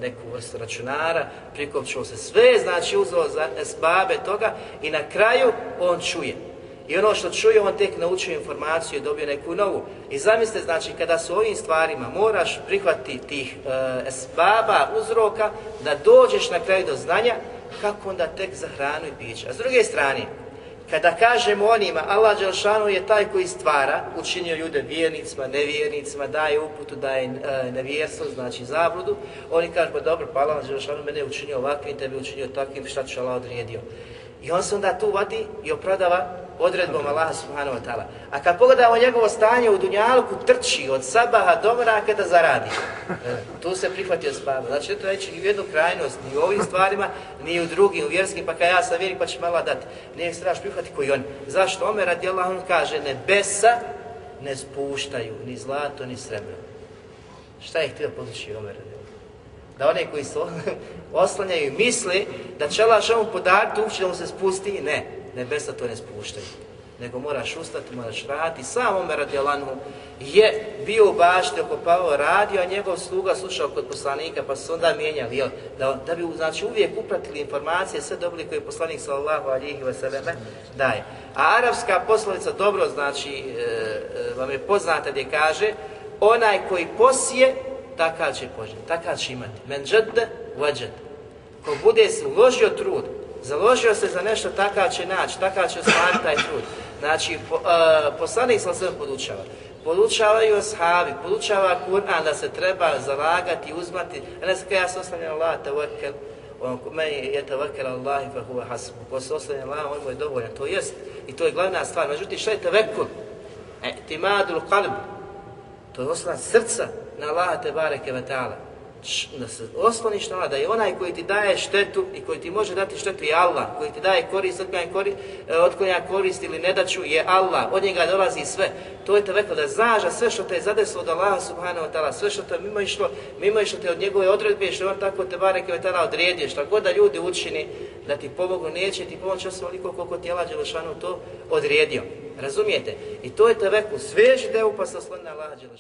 neku vrstu računara, prikopčuo se sve, znači uzeo za esbabe toga i na kraju on čuje. I ono što čuje, on tek naučio informaciju i dobio neku novu. I zamislite, znači, kada su ovim stvarima moraš prihvati tih e, esbaba, uzroka, da dođeš na kraju do znanja, kako onda tek za hranu i piće. A s druge strane, Kada kažemo onima, Allah Đelšanu je taj koji stvara, učinio ljude vjernicima, nevjernicima, daje uputu, daje e, nevjerstvo, znači zabludu, oni kažu, dobro, pa Allah Đelšanu mene je učinio ovakvim, tebi je učinio takvim, šta ću Allah odredio. I on se onda tu vadi i opravdava odredbom Allaha subhanahu wa ta'ala. A kad pogledamo njegovo stanje u dunjalku, trči od sabaha do mraka da zaradi. E, tu se prihvatio spava. Znači, to neće ni u jednu krajnost, ni u ovim stvarima, ni u drugim, u vjerskim, pa kad ja sam vjerik, pa će mala dati. Nije se daš prihvati koji on. Zašto? Omer radi Allah, on kaže, nebesa ne spuštaju ni zlato, ni srebro. Šta je htio podući Omer radi da one koji se oslanjaju i misli da će Allah podariti uopće da mu se spusti, ne nebesa to ne spuštaju nego moraš ustati, moraš raditi. Sam Omer radijalanu je bio u bašti oko Pavla, radio, a njegov sluga slušao kod poslanika, pa su onda mijenjali, jel? Da, da bi znači, uvijek upratili informacije, sve dobili koje je poslanik sallallahu alihi wa sallam daje. A arapska poslovica dobro, znači, e, e, vam je poznata gdje kaže, onaj koji posije, takav će požen, takav će imati. Men džad, vađad. Ko bude uložio trud, Založio se za nešto, takav će naći, takav će ostvariti taj trud. Znači, po, uh, poslanik sam sve podučava. Podučavaju ashabi, podučava Kur'an da se treba zalagati, uzmati. Ne znam, ja sam ostavljen Allah, tawakkal, on ko meni je tawakkal Allahi, fa huva hasbu. Ko se ostavljen Allah, on je dovoljan. To jest, i to je glavna stvar. Međutim, šta je tawakkul? E, timadul qalb. To je oslan srca na Allaha, tebareke wa ta'ala da se osloniš na Allah, da je onaj koji ti daje štetu i koji ti može dati štetu je Allah, koji ti daje korist, otklanja korist, e, otklanja korist ili nedaću je Allah, od njega dolazi sve. To je te veko da znaš da sve što te je zadeslo od Allaha subhanahu wa ta'ala, sve što te je mimo išlo, mimo išlo te od njegove odredbe, što on tako te bare kao ta'ala odredio, što god da ljudi učini da ti pomogu, neće ti pomoći osim oliko koliko ti je Allah Đelešanu to odredio. Razumijete? I to je te veko, sveži deo pa se osloni na Allaha Đelešanu.